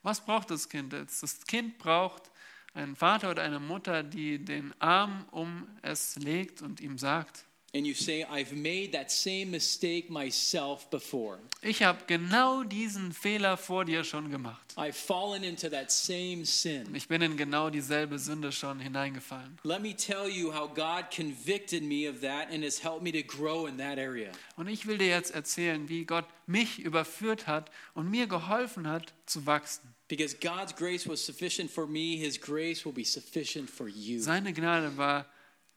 Was braucht das Kind jetzt? Das Kind braucht einen Vater oder eine Mutter, die den Arm um es legt und ihm sagt, and you say, I've made that same mistake myself before. ich habe genau diesen Fehler vor dir schon gemacht. I've fallen into that same sin. Ich bin in genau dieselbe Sünde schon hineingefallen. Let me tell you how God convicted me of that and has helped me to grow in that area. Und ich will dir jetzt erzählen, wie Gott mich überführt hat und mir geholfen hat zu wachsen. Because God's grace was sufficient for me, His grace will be sufficient for you. Seine Gnade war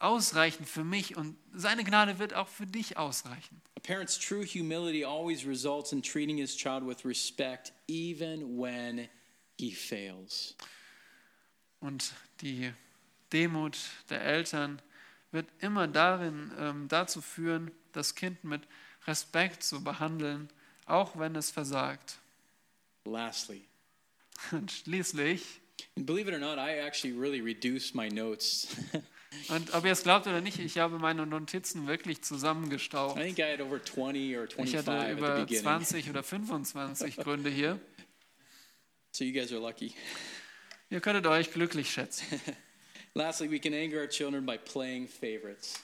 ausreichend für mich und seine Gnade wird auch für dich ausreichen. A parent's true humility always results in treating his child with respect, even when he fails. Und die Demut der Eltern wird immer darin ähm, dazu führen, das Kind mit Respekt zu behandeln, auch wenn es versagt. Lastly, Und schließlich, and believe it or not, I actually really reduced my notes. und ob ihr es glaubt oder nicht, ich habe meine Notizen wirklich I zusammengestaucht. think I had over 20 or Ich 25 hatte über beginning. 20 oder 25 Gründe hier. So you guys are lucky. Ihr könntet euch glücklich schätzen. Lastly, we can anger our children by playing favorites.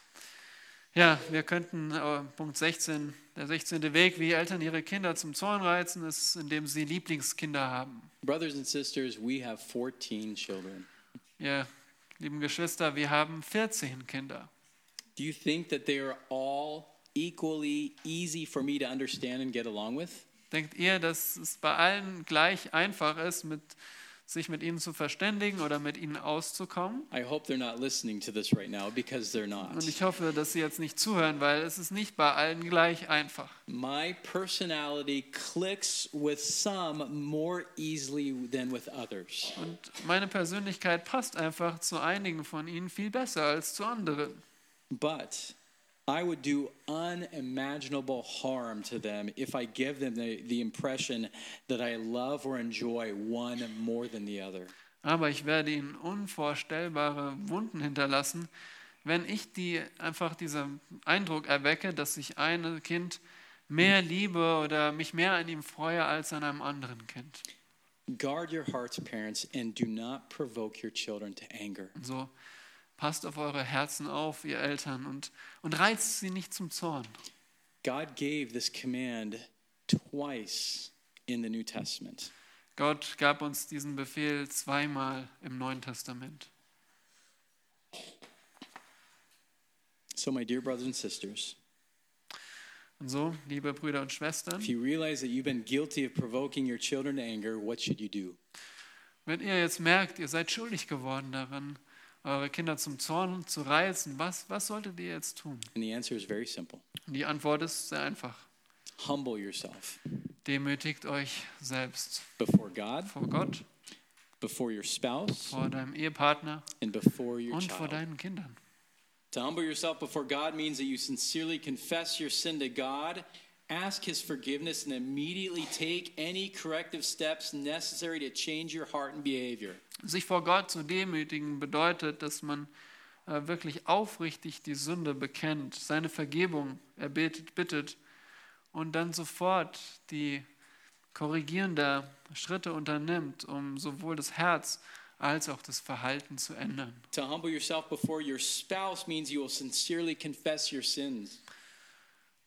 Ja, wir könnten, äh, Punkt 16, der 16. Weg, wie Eltern ihre Kinder zum Zorn reizen, ist, indem sie Lieblingskinder haben. Brothers and sisters, we have 14 children. Ihr lieben Geschwister, wir haben 14 Kinder. Do you think that they are all equally easy for me to understand and get along with? Denkt ihr, dass es bei allen gleich einfach ist, mit, sich mit ihnen zu verständigen oder mit ihnen auszukommen? I hope they're not listening to this right now because they're not. Und ich hoffe, dass sie jetzt nicht zuhören, weil es ist nicht bei allen gleich einfach. My personality clicks with some more easily than with others. Und meine Persönlichkeit passt einfach zu einigen von ihnen viel besser als zu anderen. But I would do unimaginable harm to them if I give them the, the impression that I love or enjoy one more than the other. Aber ich werde ihnen unvorstellbare Wunden hinterlassen, wenn ich die einfach diesen Eindruck erwecke, dass ich ein Kind mehr liebe oder mich mehr an ihm freue als an einem anderen Kind. Guard your hearts, parents, and do not provoke your children to anger. So passt auf eure Herzen auf, ihr Eltern, und, und reizt sie nicht zum Zorn. God gave this command twice in the New Testament. Gott gab uns diesen Befehl zweimal im Neuen Testament. So, my dear brothers and sisters, Und so, liebe Brüder und Schwestern, if you realize that you've been guilty of provoking your children to anger, what should you do? wenn ihr jetzt merkt, ihr seid schuldig geworden daran, eure Kinder zum Zorn zu reizen, was, was solltet ihr jetzt tun? And the answer is very simple die Antwort ist sehr einfach. humble yourself Demütigt euch selbst before God, vor Gott, before your spouse, vor deinem Ehepartner and before your und vor child. deinen Kindern. To humble yourself before God means that you sincerely confess your sin to God, ask His forgiveness, and immediately take any corrective steps necessary to change your heart and behavior. Sich vor Gott zu demütigen bedeutet, dass man äh, wirklich aufrichtig die Sünde bekennt, seine Vergebung erbittet, bittet und dann sofort die korrigierenden Schritte unternimmt, um sowohl das Herz als auch das Verhalten zu ändern. To humble yourself before your spouse means you will sincerely confess your sins.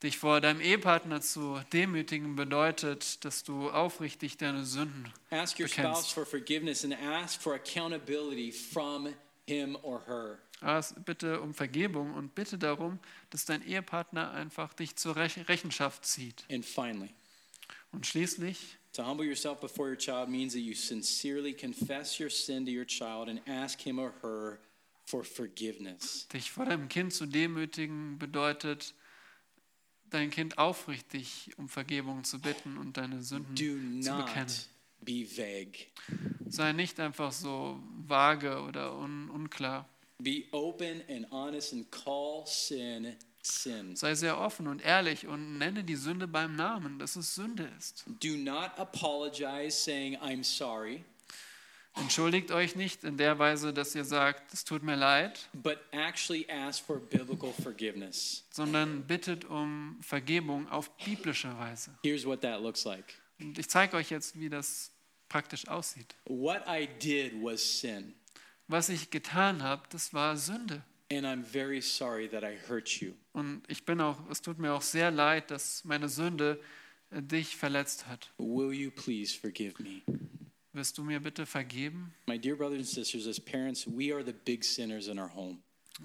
Dich vor deinem Ehepartner zu demütigen bedeutet, dass du aufrichtig deine Sünden Ask your Bekennst. spouse for forgiveness and ask for accountability from him or her. Ask bitte um Vergebung und bitte darum, dass dein Ehepartner einfach dich zur Rech- Rechenschaft zieht. And finally, Und schließlich, to humble yourself before your child means that you sincerely confess your sin to your child and ask him or her for forgiveness. dich vor deinem Kind zu demütigen, bedeutet, dein Kind aufrichtig um Vergebung zu bitten und deine Sünden Do zu bekennen. not be vague. Sei nicht einfach so vage oder un unklar. Be open and honest and call sin sin. Sei sehr offen und ehrlich und nenne die Sünde beim Namen, dass es Sünde ist. Do not apologize saying, I'm sorry, Entschuldigt euch nicht in der Weise, dass ihr sagt, es tut mir leid, but actually ask for biblical forgiveness. sondern bittet um Vergebung auf biblische Weise. Here's what that looks like Und ich zeige euch jetzt, wie das praktisch aussieht. Was ich getan habe, das war Sünde. and I'm very sorry that I hurt you. Und ich bin auch, es tut mir auch sehr leid, dass meine Sünde äh, dich verletzt hat. Will you please forgive me? Wirst du mir bitte vergeben? My dear brothers and sisters, as parents, we are the big sinners in our home.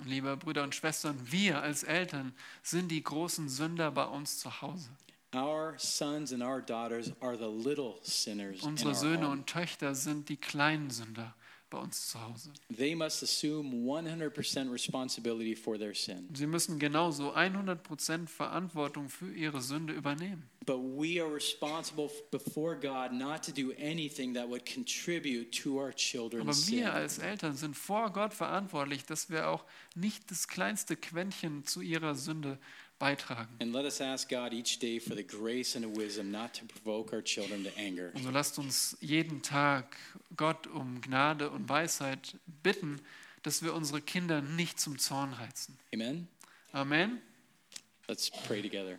Liebe Brüder und Schwestern, wir als Eltern sind die großen Sünder bei uns zu Hause. Our sons and our daughters are the little sinners in Unsere Söhne und Töchter sind die kleinen Sünder bei uns zu Hause. They must assume 100% responsibility for their sin. Sie müssen genauso 100% Verantwortung für ihre Sünde übernehmen. But we are responsible before God not to do anything that would contribute to our Aber children's sin. wir als Eltern sind vor Gott verantwortlich, dass wir auch nicht das kleinste Quäntchen zu ihrer Sünde beitragen. And let us ask God each day for the grace and the wisdom not to provoke our children to anger. Und so lasst uns jeden Tag Gott um Gnade und Weisheit bitten, dass wir unsere Kinder nicht zum Zorn reizen. Amen? Amen. Let's pray together.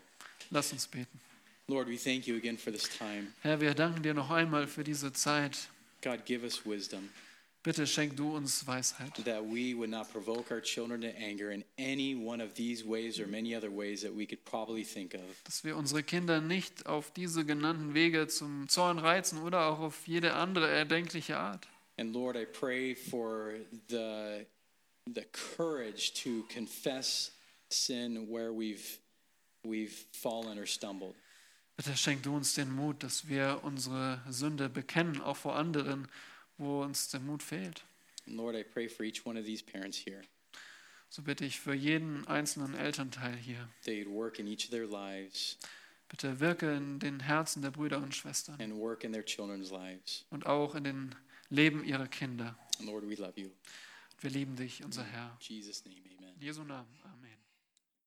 Lasst uns beten. Lord, we thank you again for this time. Herr, wir danken dir noch einmal für diese Zeit. God, give us wisdom Bitte schenk du uns Weisheit, that we would not provoke our children to anger in any one of these ways or many other ways that we could probably think of. dass wir unsere Kinder nicht auf diese genannten Wege zum Zorn reizen oder auch auf jede andere erdenkliche Art. And Lord, I pray for the, the courage to confess sin where we've, we've fallen or stumbled. Bitte schenk du uns den Mut, dass wir unsere Sünde bekennen, auch vor anderen, wo uns der Mut fehlt. Lord, I pray for each one of these parents here So bitte ich für jeden einzelnen Elternteil hier. that you'd work in each of their lives Bitte wirke in den Herzen der Brüder und Schwestern and work in their children's lives. und auch in den Leben ihrer Kinder. Lord, we love you. Wir lieben dich, unser Herr. In Jesus' name, amen. Jesu Namen. Amen.